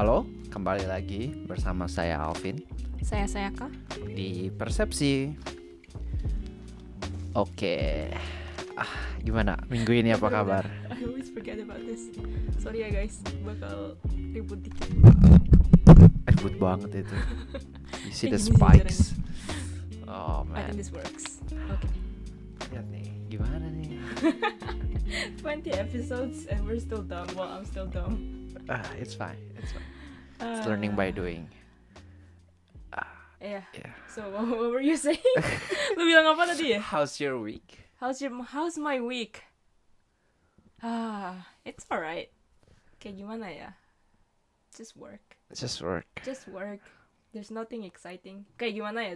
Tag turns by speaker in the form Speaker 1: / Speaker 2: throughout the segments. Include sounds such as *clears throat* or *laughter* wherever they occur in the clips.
Speaker 1: Halo, kembali lagi bersama saya Alvin
Speaker 2: Saya Sayaka.
Speaker 1: di Persepsi. Oke, ah gimana minggu ini apa kabar? *laughs*
Speaker 2: I always forget about this. Sorry ya guys, bakal ribut dikit.
Speaker 1: Ribut banget itu. *laughs* You see the spikes. Oh
Speaker 2: I
Speaker 1: man,
Speaker 2: think this works. Oke.
Speaker 1: lihat nih, gimana nih? *laughs*
Speaker 2: 20 episodes and we're still dumb. Well, I'm still dumb.
Speaker 1: Ah, it's fine, it's fine. It's learning by
Speaker 2: Ah,
Speaker 1: doing.
Speaker 2: Yeah.
Speaker 1: Yeah.
Speaker 2: So what, what were you saying? *laughs* Lu bilang apa tadi ya?
Speaker 1: How's your week?
Speaker 2: How's your How's my week? Ah, it's alright. Kayak gimana ya? Just work.
Speaker 1: Just work.
Speaker 2: Just work. There's nothing exciting. Kayak gimana ya?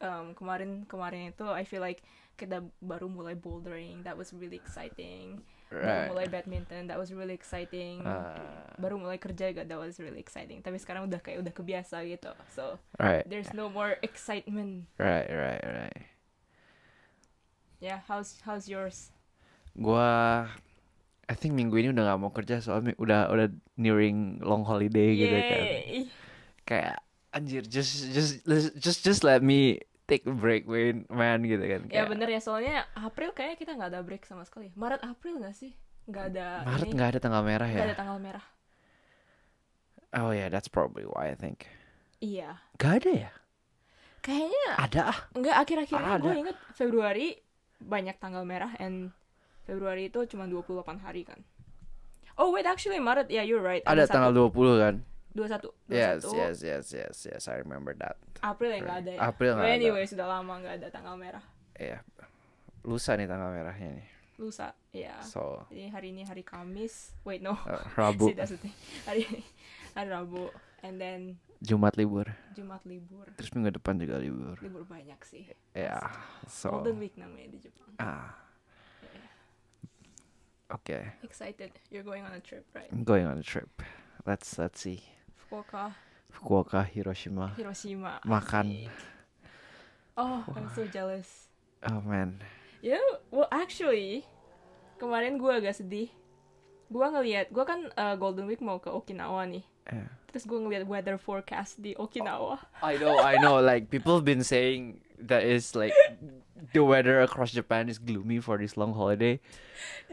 Speaker 2: Um, kemarin kemarin itu I feel like kita baru mulai bouldering. That was really exciting. Baru
Speaker 1: Right.
Speaker 2: mulai badminton. That was really exciting.
Speaker 1: Ah,
Speaker 2: Baru mulai kerja juga. That was really exciting. Tapi sekarang udah kayak udah kebiasa gitu. So
Speaker 1: right,
Speaker 2: there's no more excitement.
Speaker 1: right, right, right.
Speaker 2: Yeah. How's How's yours?
Speaker 1: Gua I think minggu ini udah gak mau kerja soalnya udah udah nearing long holiday gitu kan.
Speaker 2: Yay.
Speaker 1: Kayak anjir just just just just let me take a break man, man gitu kan.
Speaker 2: Ya
Speaker 1: Kayak,
Speaker 2: bener ya soalnya April kayaknya kita nggak ada break sama sekali. Maret April nggak sih? Nggak ada.
Speaker 1: Maret nggak ada tanggal merah
Speaker 2: nggak
Speaker 1: ya?
Speaker 2: ada tanggal merah.
Speaker 1: Oh yeah, that's probably why I think.
Speaker 2: Iya.
Speaker 1: Gak ada ya?
Speaker 2: Kayaknya
Speaker 1: Ada ah.
Speaker 2: nggak akhir-akhir
Speaker 1: Ada.
Speaker 2: gue inget Februari banyak tanggal merah and Februari itu cuma 28 hari kan. Oh wait actually Maret ya you're right.
Speaker 1: Ada tanggal 20 kan?
Speaker 2: 21. 21.
Speaker 1: Yes, yes, yes, yes, yes. I remember that.
Speaker 2: April ya nggak ada ya.
Speaker 1: April nggak ada.
Speaker 2: anyway sudah lama nggak ada tanggal merah.
Speaker 1: Iya. Lusa nih tanggal merahnya nih.
Speaker 2: Lusa ya.
Speaker 1: So,
Speaker 2: Jadi hari ini hari Kamis. Wait no.
Speaker 1: uh, Rabu, *laughs*
Speaker 2: the thing. Hari hari Rabu and then
Speaker 1: Jumat libur.
Speaker 2: Jumat libur.
Speaker 1: Terus minggu depan juga libur.
Speaker 2: libur banyak sih.
Speaker 1: Ya, so
Speaker 2: Golden Week namanya di Jepang.
Speaker 1: ah. Oke,
Speaker 2: Excited. You're going on a trip, right?
Speaker 1: I'm going on a trip. Let's let's see.
Speaker 2: Fukuoka,
Speaker 1: Fukuoka, Hiroshima.
Speaker 2: Hiroshima.
Speaker 1: Makan.
Speaker 2: Oh, I'm so jealous.
Speaker 1: Oh man.
Speaker 2: You know, well actually, kemarin gue agak sedih. Gue ngeliat, gue kan uh, Golden Week mau ke Okinawa nih.
Speaker 1: Yeah.
Speaker 2: Terus gue ngeliat weather forecast di Okinawa.
Speaker 1: I know, I know. Like people have been saying that is like the weather across Japan is gloomy for this long holiday.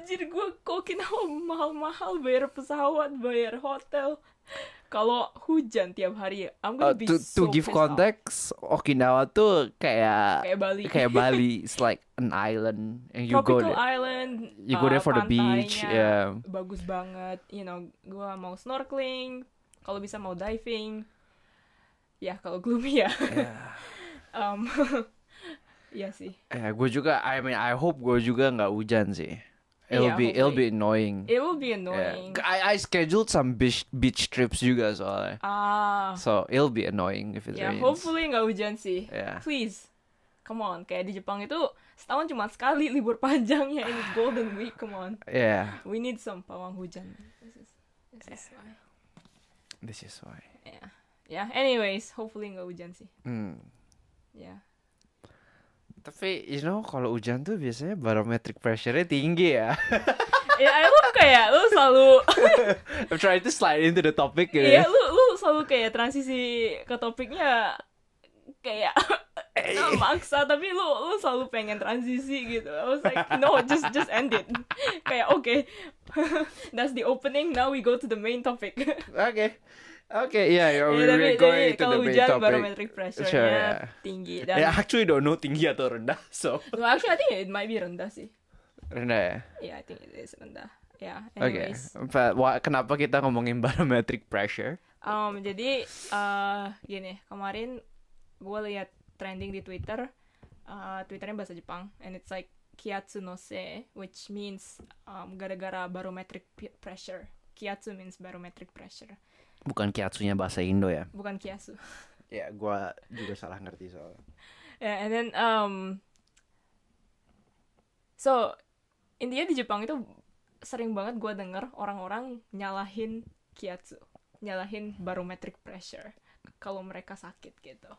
Speaker 2: Jadi gue ke Okinawa mahal-mahal bayar pesawat, bayar hotel. Kalau hujan tiap hari, I'm
Speaker 1: Uh,
Speaker 2: gonna be
Speaker 1: to
Speaker 2: so
Speaker 1: to give context, Okinawa tuh kayak
Speaker 2: Kayak Bali.
Speaker 1: kayak *laughs* Bali. It's like an island, and you go
Speaker 2: tropical
Speaker 1: there.
Speaker 2: island
Speaker 1: You go there
Speaker 2: uh,
Speaker 1: for the beach, yeah.
Speaker 2: bagus banget you know gua mau snorkeling kalau bisa mau diving ya kalau gloomy ya
Speaker 1: Yeah. *laughs*
Speaker 2: um *laughs* ya sih
Speaker 1: Eh, gue juga. I mean, I hope gue juga nggak hujan sih. It'll
Speaker 2: Iya,
Speaker 1: be it'll be
Speaker 2: hopefully.
Speaker 1: annoying.
Speaker 2: it will be
Speaker 1: Yeah.
Speaker 2: annoying
Speaker 1: I I scheduled some beach beach trips juga soalnya.
Speaker 2: ah
Speaker 1: So it'll be annoying if it
Speaker 2: ya
Speaker 1: rains.
Speaker 2: hopefully nggak hujan sih
Speaker 1: Yeah.
Speaker 2: please come on kayak di Jepang itu setahun cuma sekali libur *laughs* panjangnya ini golden week come on
Speaker 1: Yeah.
Speaker 2: we need some pawang hujan this is this is why
Speaker 1: This is why.
Speaker 2: ya ya anyways hopefully nggak hujan sih
Speaker 1: Hmm.
Speaker 2: ya
Speaker 1: Tapi you know kalau hujan tuh biasanya barometric pressure-nya tinggi ya. *laughs*
Speaker 2: ya lu kayak lu selalu *laughs*
Speaker 1: I'm trying to slide into the topic gitu.
Speaker 2: Iya,
Speaker 1: ya.
Speaker 2: lu lu selalu kayak transisi ke topiknya kayak *laughs* maksa tapi lu lu selalu pengen transisi gitu. I was like, no, just just end it. kayak oke. That's the opening. Now we go to the main topic.
Speaker 1: Oke. Oke, yeah, yeah,
Speaker 2: Ya,
Speaker 1: we-
Speaker 2: tapi
Speaker 1: we're
Speaker 2: jadi
Speaker 1: going to the main
Speaker 2: hujan
Speaker 1: topic.
Speaker 2: barometric pressure-nya
Speaker 1: Sure, yeah.
Speaker 2: tinggi
Speaker 1: I
Speaker 2: dan
Speaker 1: actually don't know tinggi atau rendah, so
Speaker 2: no, actually I think it might be rendah sih.
Speaker 1: rendah ya.
Speaker 2: Yeah, I think it is rendah. Yeah,
Speaker 1: Oke, but wha- kenapa kita ngomongin barometric pressure?
Speaker 2: Um, jadi eh gini, kemarin gue lihat trending di Twitter, uh, Twitternya bahasa Jepang, and it's like kiatsu no se, which means um, gara-gara barometric pressure. Kiatsu means barometric pressure,
Speaker 1: Bukan kiatsunya bahasa Indo ya?
Speaker 2: bukan kiasu. *laughs*
Speaker 1: Ya, gua juga salah ngerti soalnya.
Speaker 2: Yeah, and then um, so intinya di Jepang itu sering banget gue denger orang-orang nyalahin kiatsu, nyalahin barometric pressure kalau mereka sakit gitu.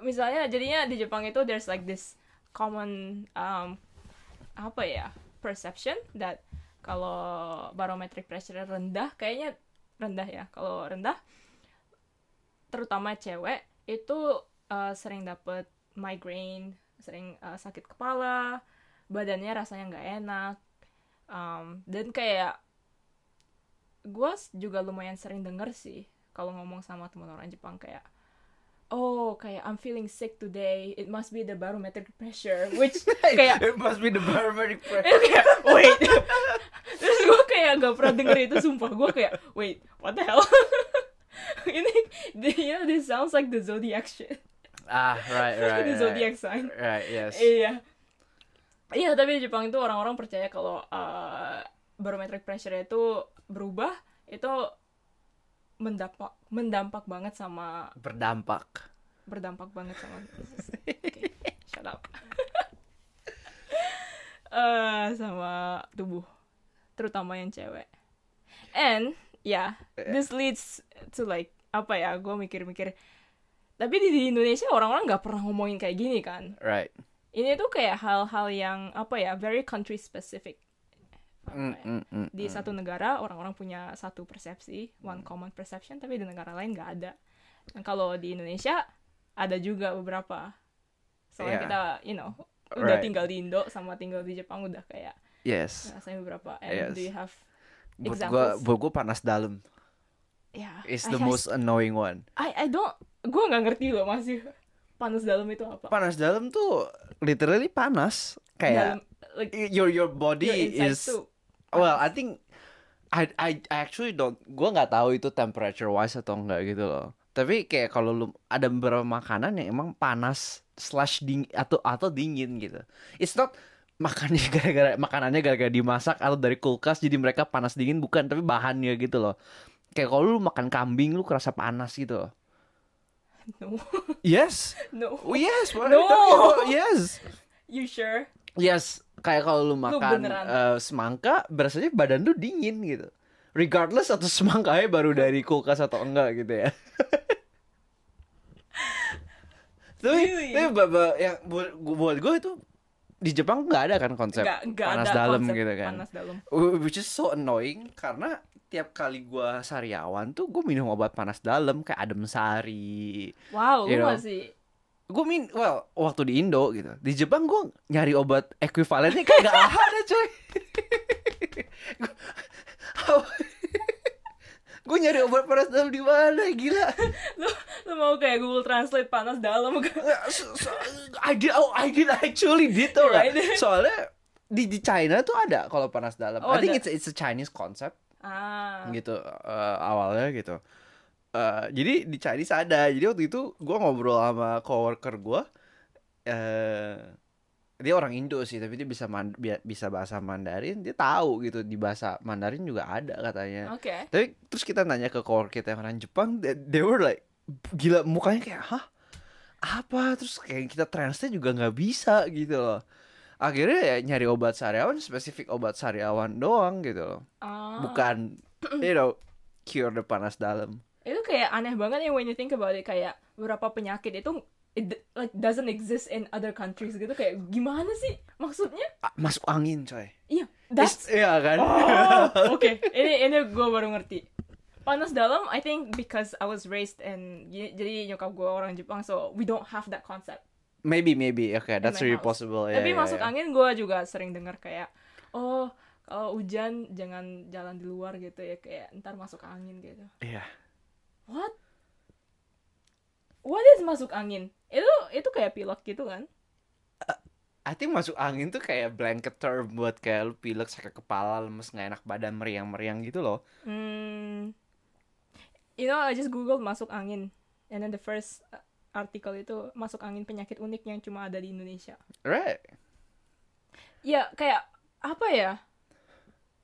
Speaker 2: Misalnya jadinya di Jepang itu there's like this common um, apa ya perception that kalau barometric pressure rendah kayaknya rendah ya kalau rendah terutama cewek itu uh, sering dapet migraine sering uh, sakit kepala badannya rasanya nggak enak um, dan kayak gue juga lumayan sering denger sih kalau ngomong sama teman orang Jepang kayak oh kayak I'm feeling sick today it must be the barometric pressure which *laughs* kayak
Speaker 1: it must be the barometric *laughs* pressure.
Speaker 2: kayak wait *laughs* terus gue kayak gak pernah denger itu sumpah gue kayak wait what the hell *laughs* ini you know this sounds like the zodiac shit
Speaker 1: ah, right, *laughs* right.
Speaker 2: the
Speaker 1: right.
Speaker 2: zodiac sign
Speaker 1: Right, yes.
Speaker 2: iya iya tapi di Jepang itu orang-orang percaya kalau uh, barometric pressure itu berubah itu mendampak mendampak banget sama
Speaker 1: Berdampak.
Speaker 2: berdampak banget sama *laughs* Oke, shut up Eh, sama tubuh terutama yang cewek and yeah this leads to like apa ya gue mikir-mikir tapi di, di Indonesia orang-orang nggak pernah ngomongin kayak gini kan
Speaker 1: Right.
Speaker 2: ini tuh kayak hal-hal yang apa ya very country specific
Speaker 1: Mm, mm, mm,
Speaker 2: di
Speaker 1: mm.
Speaker 2: satu negara orang-orang punya satu persepsi one common perception tapi di negara lain nggak ada dan kalau di Indonesia ada juga beberapa soalnya
Speaker 1: Yeah.
Speaker 2: kita you know udah
Speaker 1: Right.
Speaker 2: tinggal di Indo sama tinggal di Jepang udah kayak
Speaker 1: Yes.
Speaker 2: rasanya beberapa and
Speaker 1: Yes.
Speaker 2: do you have
Speaker 1: Buat gua,
Speaker 2: examples?
Speaker 1: buat gua panas dalam.
Speaker 2: ya
Speaker 1: It's
Speaker 2: I
Speaker 1: the
Speaker 2: has-
Speaker 1: most annoying one.
Speaker 2: I I don't gue nggak ngerti loh masih panas dalam itu apa
Speaker 1: Panas dalam tuh literally panas. Kayak
Speaker 2: dalam like
Speaker 1: your your body
Speaker 2: your
Speaker 1: is well. I think I I I actually don't gua nggak tahu itu temperature wise atau enggak gitu loh. Tapi kayak kalau lu ada beberapa makanan yang emang panas slash dingin atau atau dingin gitu. It's not makannya *laughs* gara-gara makanannya gara-gara dimasak atau dari kulkas jadi mereka panas dingin bukan tapi bahannya gitu loh. Kayak kalau lu makan kambing lu kerasa panas gitu loh. *laughs*
Speaker 2: no
Speaker 1: Yes.
Speaker 2: no
Speaker 1: Oh, yes,
Speaker 2: No.
Speaker 1: Yes.
Speaker 2: you sure
Speaker 1: Yes, kayak kalau lu makan
Speaker 2: beneran?
Speaker 1: eh, semangka, berasanya badan lu dingin gitu. Regardless atau *laughs* semangkanya baru dari kulkas atau enggak gitu ya. tapi,
Speaker 2: Really?
Speaker 1: tapi buat, buat gue itu di Jepang nggak ada kan konsep panas
Speaker 2: ada
Speaker 1: dalam
Speaker 2: konsep
Speaker 1: gitu kan.
Speaker 2: panas dalam
Speaker 1: Wh- Which is so annoying karena tiap kali gua sariawan tuh gue minum obat panas dalam kayak adem sari.
Speaker 2: wow
Speaker 1: know.
Speaker 2: masih
Speaker 1: Gue min, well, waktu di Indo gitu. Di Jepang gue nyari obat ekuivalennya kayak gak *laughs* ada coy. *laughs* *laughs* gue nyari obat panas dalam di mana gila.
Speaker 2: lu lu mau kayak Google Translate panas dalam kan
Speaker 1: So- so- I did, oh, I did actually did tau
Speaker 2: Yeah,
Speaker 1: gak? Soalnya di, di China tuh ada kalau panas dalam.
Speaker 2: Oh,
Speaker 1: I think
Speaker 2: ada.
Speaker 1: it's it's a Chinese concept
Speaker 2: ah
Speaker 1: gitu eh, awalnya gitu. Eh, jadi di Chinese ada. Jadi waktu itu gue ngobrol sama coworker gue. eh dia orang Indo sih, tapi dia bisa man- bisa bahasa Mandarin. Dia tahu gitu di bahasa Mandarin juga ada katanya.
Speaker 2: oke
Speaker 1: Tapi terus kita nanya ke coworker kita yang orang Jepang, they, they were like gila mukanya kayak hah apa terus kayak kita translate juga nggak bisa gitu loh. Akhirnya ya nyari obat sariawan spesifik obat sariawan doang gitu loh.
Speaker 2: Ah.
Speaker 1: Bukan *clears throat* you know cure the panas dalam.
Speaker 2: itu kayak aneh banget ya when you think about it kayak beberapa penyakit itu it like doesn't exist in other countries gitu kayak gimana sih maksudnya
Speaker 1: Masuk angin coy.
Speaker 2: iya that's
Speaker 1: Is- Iya kan?
Speaker 2: oh *laughs* oke ini ini gue baru ngerti panas dalam I think because I was raised in y- jadi nyokap gue orang Jepang so we don't have that concept
Speaker 1: maybe maybe oke that's really
Speaker 2: house.
Speaker 1: possible ya.
Speaker 2: tapi
Speaker 1: ya,
Speaker 2: masuk
Speaker 1: ya.
Speaker 2: angin gue juga sering dengar kayak oh kalau hujan jangan jalan di luar gitu ya kayak ntar masuk angin gitu
Speaker 1: Iya.
Speaker 2: What? What is masuk angin? Itu itu kayak pilek gitu kan?
Speaker 1: I think masuk angin tuh kayak blanket term buat kayak lu pilek sakit kepala lemes nggak enak badan meriang-meriang gitu loh.
Speaker 2: Hmm. You know, I just googled masuk angin, and then the first uh, artikel itu masuk angin penyakit unik yang cuma ada di Indonesia.
Speaker 1: Right.
Speaker 2: Ya kayak apa ya?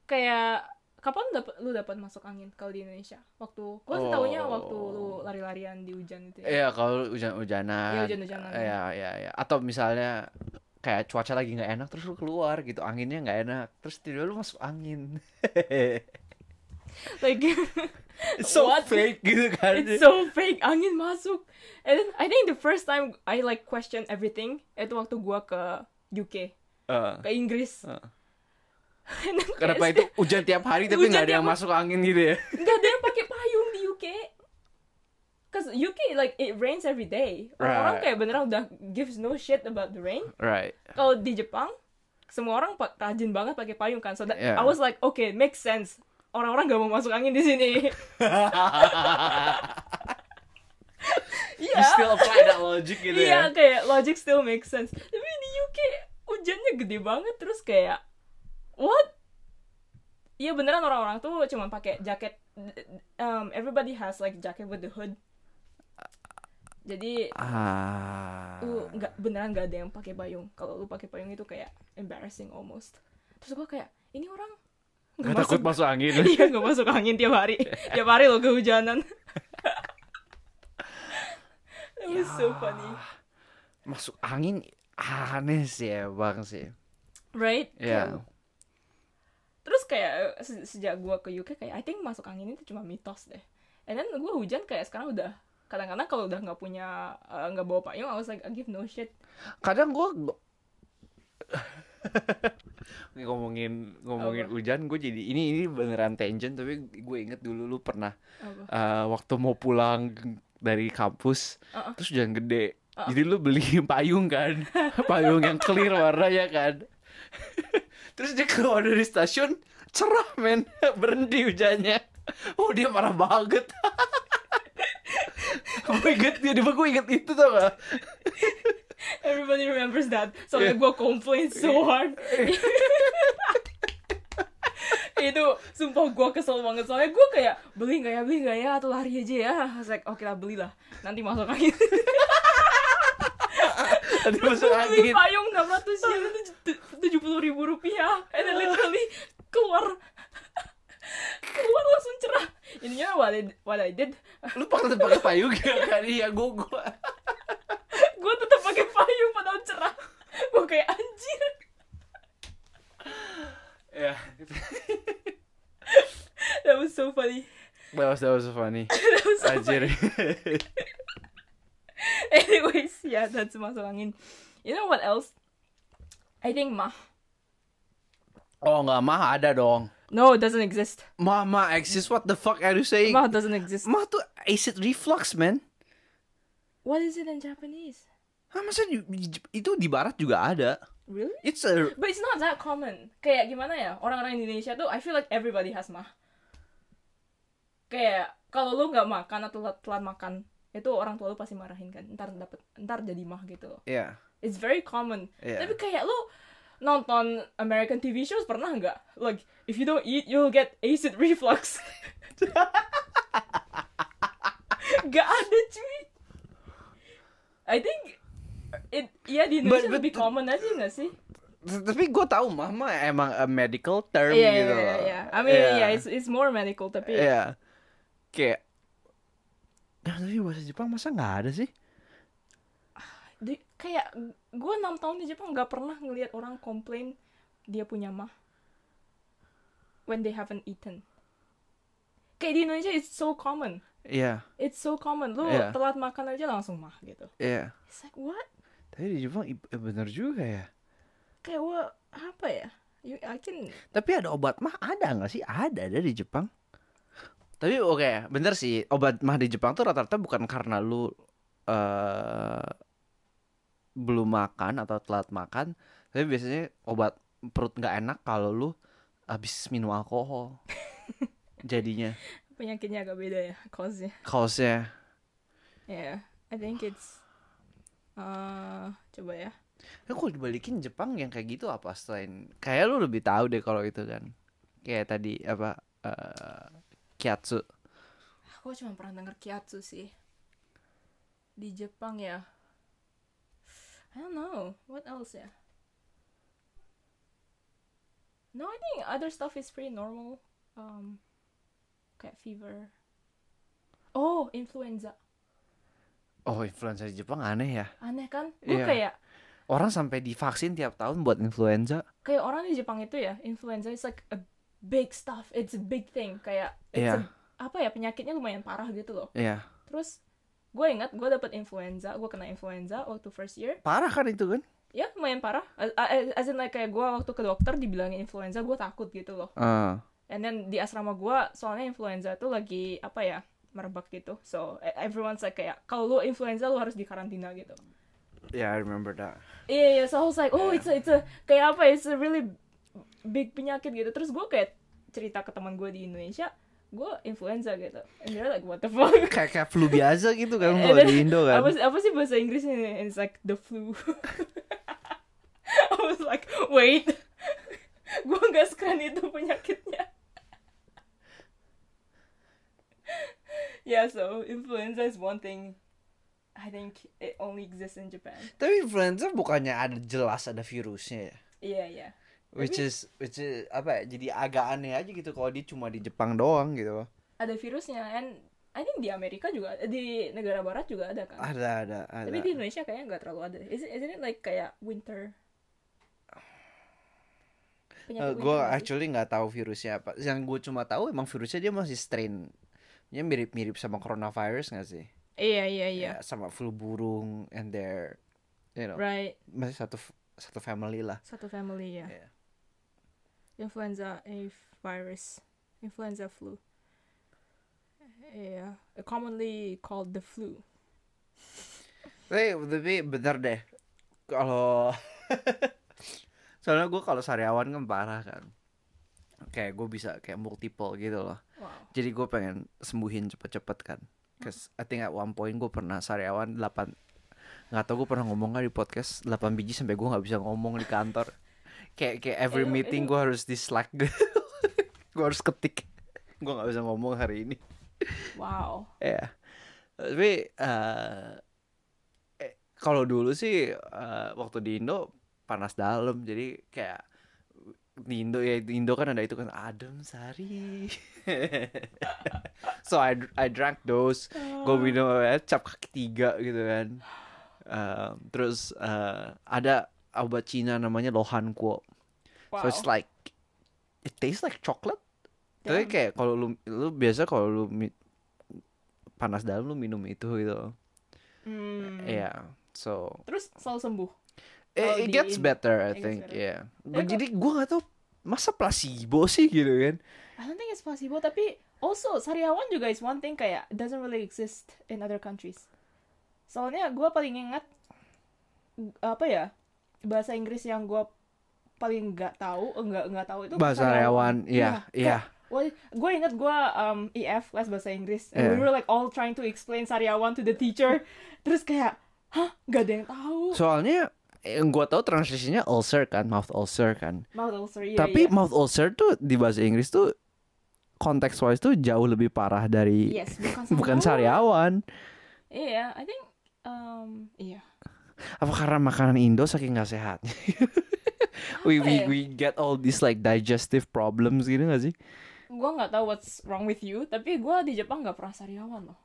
Speaker 2: Kayak kapan dapat lu dapat masuk angin kalau di Indonesia? Waktu gua
Speaker 1: Oh.
Speaker 2: waktu lu lari-larian di hujan itu ya.
Speaker 1: Iya kalau hujan-hujanan.
Speaker 2: Iya, hujan-hujanan.
Speaker 1: Iya iya iya. Atau misalnya kayak cuaca lagi nggak enak terus lu keluar gitu anginnya nggak enak terus tiba lu masuk angin. *laughs*
Speaker 2: Like *laughs*
Speaker 1: It's so
Speaker 2: What?
Speaker 1: fake gitu kan.
Speaker 2: It's so fake. Angin masuk. And then I think the first time I like question everything itu waktu gua ke UK,
Speaker 1: Eh,
Speaker 2: ke Inggris.
Speaker 1: eh. Kenapa itu hujan tiap hari tapi nggak ada yang masuk angin gitu ya?
Speaker 2: Nggak ada yang pakai Cause UK like it rains every day. Orang
Speaker 1: Right.
Speaker 2: kayak beneran udah gives no shit about the rain.
Speaker 1: Right.
Speaker 2: Kalau di Jepang, semua orang rajin banget pakai payung kan. So that,
Speaker 1: Yeah.
Speaker 2: I was like, okay, makes sense. Orang-orang gak mau masuk angin di sini. Iya. *laughs*
Speaker 1: You still apply that logic gitu
Speaker 2: Iya,
Speaker 1: ya.
Speaker 2: kayak logic still makes sense. Tapi di UK hujannya gede banget terus kayak what? Iya beneran orang-orang tuh cuma pakai jaket. Um, everybody has like jacket with the hood. Jadi
Speaker 1: Ah.
Speaker 2: lu nggak beneran nggak ada yang pakai payung. Kalau lu pakai payung itu kayak embarrassing almost. Terus gua kayak ini orang nggak
Speaker 1: Gak takut masuk angin. *laughs*
Speaker 2: Iya nggak masuk angin tiap hari. tiap hari lo kehujanan. *laughs* That was so funny.
Speaker 1: Masuk angin aneh sih ya bang sih.
Speaker 2: Right?
Speaker 1: Iya.
Speaker 2: Terus kayak se- sejak gua ke UK kayak I think masuk angin itu cuma mitos deh. And then gua hujan kayak sekarang udah kadang-kadang kalau udah nggak punya eh, nggak bawa payung, I was like I give no shit.
Speaker 1: Kadang gua Ini *laughs* ngomongin ngomongin
Speaker 2: Apa?
Speaker 1: hujan gue jadi ini ini beneran tangent tapi gue inget dulu lu pernah
Speaker 2: Apa?
Speaker 1: eh, waktu mau pulang dari kampus
Speaker 2: Uh-uh.
Speaker 1: terus hujan gede jadi lu beli *laughs* payung kan *laughs* payung yang clear warnanya kan terus dia keluar dari stasiun cerah men. *laughs* Berhenti hujannya. Oh dia marah banget. *laughs* Gue inget tiba gue inget itu tau gak
Speaker 2: Everybody remembers that. Soalnya
Speaker 1: Yeah.
Speaker 2: gua complain so hard. *laughs* itu sumpah gua kesel banget. Soalnya gua kayak beli nggak ya beli nggak ya atau lari aja ya. Was like oke lah belilah. Nanti masuk angin
Speaker 1: tadi masuk angin.
Speaker 2: payung enam ratus yen. Itu tujuh puluh ribu rupiah. And then literally keluar. Keluar langsung cerah. Ininya what I, what I did.
Speaker 1: Lu pakai pakai payung ya? *laughs* Kan iya gue gue
Speaker 2: gue tetap pakai payung padahal cerah. Gue kayak anjir.
Speaker 1: Ya.
Speaker 2: That was so funny.
Speaker 1: That was that was funny. *laughs*
Speaker 2: That was so
Speaker 1: anjir *laughs* *laughs*
Speaker 2: anyways yeah that's masuk angin you know what else? I think mah
Speaker 1: oh nggak mah ada dong.
Speaker 2: No it doesn't exist.
Speaker 1: Mah mah exist what the fuck are you saying?
Speaker 2: Mah doesn't exist.
Speaker 1: Mah tuh acid reflux man.
Speaker 2: What is it in Japanese?
Speaker 1: Hah, di- di- itu di barat juga ada.
Speaker 2: Really?
Speaker 1: It's a
Speaker 2: But it's not that common. Kayak gimana ya? Orang-orang Indonesia tuh I feel like everybody has mah. Kayak kalau lu nggak makan atau telat, telat makan, itu orang tua lu pasti marahin kan. Ntar dapet ntar jadi mah gitu loh.
Speaker 1: ya
Speaker 2: It's very common.
Speaker 1: Iya.
Speaker 2: Tapi kayak lu nonton American TV shows pernah nggak? Like if you don't eat, you'll get acid reflux. *laughs* gak ada cuy. I think it ya di Indonesia
Speaker 1: But- but-
Speaker 2: lebih common aja nggak sih?
Speaker 1: tapi gue tahu mah mah emang a medical term
Speaker 2: Iya,
Speaker 1: gitu
Speaker 2: iya,
Speaker 1: loh.
Speaker 2: iya. I mean,
Speaker 1: Iya.
Speaker 2: yeah, it's it's more medical tapi
Speaker 1: Iya. kayak Nah, tapi bahasa Jepang masa nggak ada sih?
Speaker 2: di- kayak gue enam tahun di Jepang nggak pernah ngelihat orang komplain dia punya mah when they haven't eaten. Kayak di Indonesia it's so common.
Speaker 1: Iya,
Speaker 2: It's so common. Lu
Speaker 1: Iya.
Speaker 2: telat makan aja langsung mah gitu.
Speaker 1: iya.
Speaker 2: It's like what?
Speaker 1: Tapi di Jepang eh, bener juga ya.
Speaker 2: Kayak? Apa ya? You, I can
Speaker 1: Tapi ada obat mah ada nggak sih? Ada ada di Jepang. Tapi oke, bener sih. Obat mah di Jepang tuh rata-rata bukan karena lu eh belum makan atau telat makan, tapi biasanya obat perut nggak enak kalau lu habis minum alkohol. *laughs* Jadinya
Speaker 2: penyakitnya agak beda ya, cause-nya.
Speaker 1: kaosnya.
Speaker 2: Yeah, I think it's uh, coba ya.
Speaker 1: Ya kalau dibalikin Jepang yang kayak gitu apa selain kayak lu lebih tahu deh kalau itu kan. Kayak tadi apa eh kiatsu.
Speaker 2: Aku cuma pernah denger kiatsu sih. Di Jepang ya. I don't know. What else ya? No, I think other stuff is pretty normal. Um, kayak fever. Oh, influenza.
Speaker 1: Oh, influenza di Jepang aneh ya.
Speaker 2: Aneh kan? Gue
Speaker 1: Iya.
Speaker 2: kayak
Speaker 1: Orang sampai divaksin tiap tahun buat influenza.
Speaker 2: kayak orang di Jepang itu ya, influenza is like a big stuff. It's a big thing. Kayak it's
Speaker 1: Iya.
Speaker 2: a- apa ya penyakitnya lumayan parah gitu loh.
Speaker 1: Iya.
Speaker 2: Terus gue ingat gue dapet influenza, gue kena influenza waktu first year.
Speaker 1: Parah kan itu kan?
Speaker 2: Ya lumayan parah. As, in like kayak gue waktu ke dokter dibilangin influenza, gue takut gitu loh.
Speaker 1: Ah.
Speaker 2: And then di asrama gue, soalnya influenza tuh lagi apa ya? merebak gitu so e- everyone's like kayak kalau lu influenza lu harus di karantina gitu
Speaker 1: Yeah, I remember that.
Speaker 2: Iya, yeah, so I was like, oh, it's a, it's a, kayak apa ya, it's a really big penyakit gitu. Terus gue kayak cerita ke teman gue di Indonesia, gue influenza gitu. And they're like, what the fuck? *laughs*
Speaker 1: Kayak kayak flu biasa gitu kan kalau di Indo kan.
Speaker 2: Apa, apa sih bahasa Inggrisnya? And it's like, the flu. *laughs* I was like, wait. *laughs* gue gak sekeren itu penyakitnya. yeah, so influenza is one thing. I think it only exists in Japan.
Speaker 1: Tapi influenza bukannya ada jelas ada virusnya ya.
Speaker 2: Iya, iya.
Speaker 1: Which is which is apa ya? Jadi agak aneh aja gitu kalau dia cuma di Jepang doang gitu.
Speaker 2: ada virusnya and I think di Amerika juga di negara barat juga ada kan
Speaker 1: Ada ada ada.
Speaker 2: tapi di Indonesia kayaknya nggak terlalu ada is it, isn't it like kayak winter
Speaker 1: gue
Speaker 2: winter nggak sih?
Speaker 1: actually nggak tahu virusnya apa. Yang gue cuma tahu emang virusnya dia masih strain. Dia mirip-mirip sama coronavirus nggak sih?
Speaker 2: iya iya iya
Speaker 1: Ya, sama flu burung and their you know
Speaker 2: right
Speaker 1: masih satu satu family lah.
Speaker 2: satu family ya
Speaker 1: Iya.
Speaker 2: Influenza A virus influenza flu yeah commonly called the flu
Speaker 1: Tapi tapi bener deh. Kalau *laughs* soalnya gue kalau sariawan kan parah kan. Kayak gue bisa kayak multiple gitu loh.
Speaker 2: wow
Speaker 1: Jadi gue pengen sembuhin cepet-cepet kan. Cause I think at one point gue pernah sariawan 8 nggak tau gue pernah ngomong gak di podcast 8 biji sampai gue nggak bisa ngomong di kantor. Kayak kayak every
Speaker 2: Itu-
Speaker 1: meeting
Speaker 2: itu-
Speaker 1: gue harus di slack gue harus ketik. gue nggak bisa ngomong hari ini.
Speaker 2: wow
Speaker 1: Ya. Tapi eh eh, kalau dulu sih eh, waktu di Indo panas dalam jadi kayak di Indo ya di Indo kan ada itu kan adem sari. *laughs* so I I drank those. Gue minum eh, cap kaki tiga gitu kan. Eh, terus eh, ada obat Cina namanya Lohan Kuo.
Speaker 2: wow
Speaker 1: So it's like it tastes like chocolate. Tapi
Speaker 2: Damn.
Speaker 1: kayak kalau lu lu biasa kalau lu mi- panas dalam lu minum itu gitu.
Speaker 2: Hmm.
Speaker 1: Iya. So
Speaker 2: terus selalu sembuh
Speaker 1: it, it gets better I
Speaker 2: it
Speaker 1: think.
Speaker 2: better.
Speaker 1: Iya.
Speaker 2: Tapi kok-
Speaker 1: Jadi gua nggak tahu masa placebo sih gitu kan.
Speaker 2: I don't think it's possible tapi also sariawan juga is one thing kayak doesn't really exist in other countries. Soalnya gue paling ingat apa ya bahasa Inggris yang gue paling nggak tahu enggak nggak tahu itu
Speaker 1: Bahasa sariawan, iya, iya.
Speaker 2: gue ingat gue um, IF les bahasa Inggris and we
Speaker 1: Iya.
Speaker 2: were like all trying to explain sariawan to the teacher terus kayak hah nggak ada yang tahu
Speaker 1: Soalnya yang gua tahu transisinya ulcer kan, mouth ulcer kan.
Speaker 2: mouth ulcer iya,
Speaker 1: Tapi
Speaker 2: iya.
Speaker 1: mouth ulcer tuh di bahasa Inggris tuh konteks wise tuh jauh lebih parah dari
Speaker 2: yes bukan *laughs*
Speaker 1: bukan
Speaker 2: sariawan iya I think um iya
Speaker 1: Apa karena makanan Indo saking nggak sehatnya? *laughs* we, we
Speaker 2: ya?
Speaker 1: we get all these like digestive problems gitu gak sih?
Speaker 2: gue nggak tahu what's wrong with you tapi gue di Jepang nggak pernah sariawan loh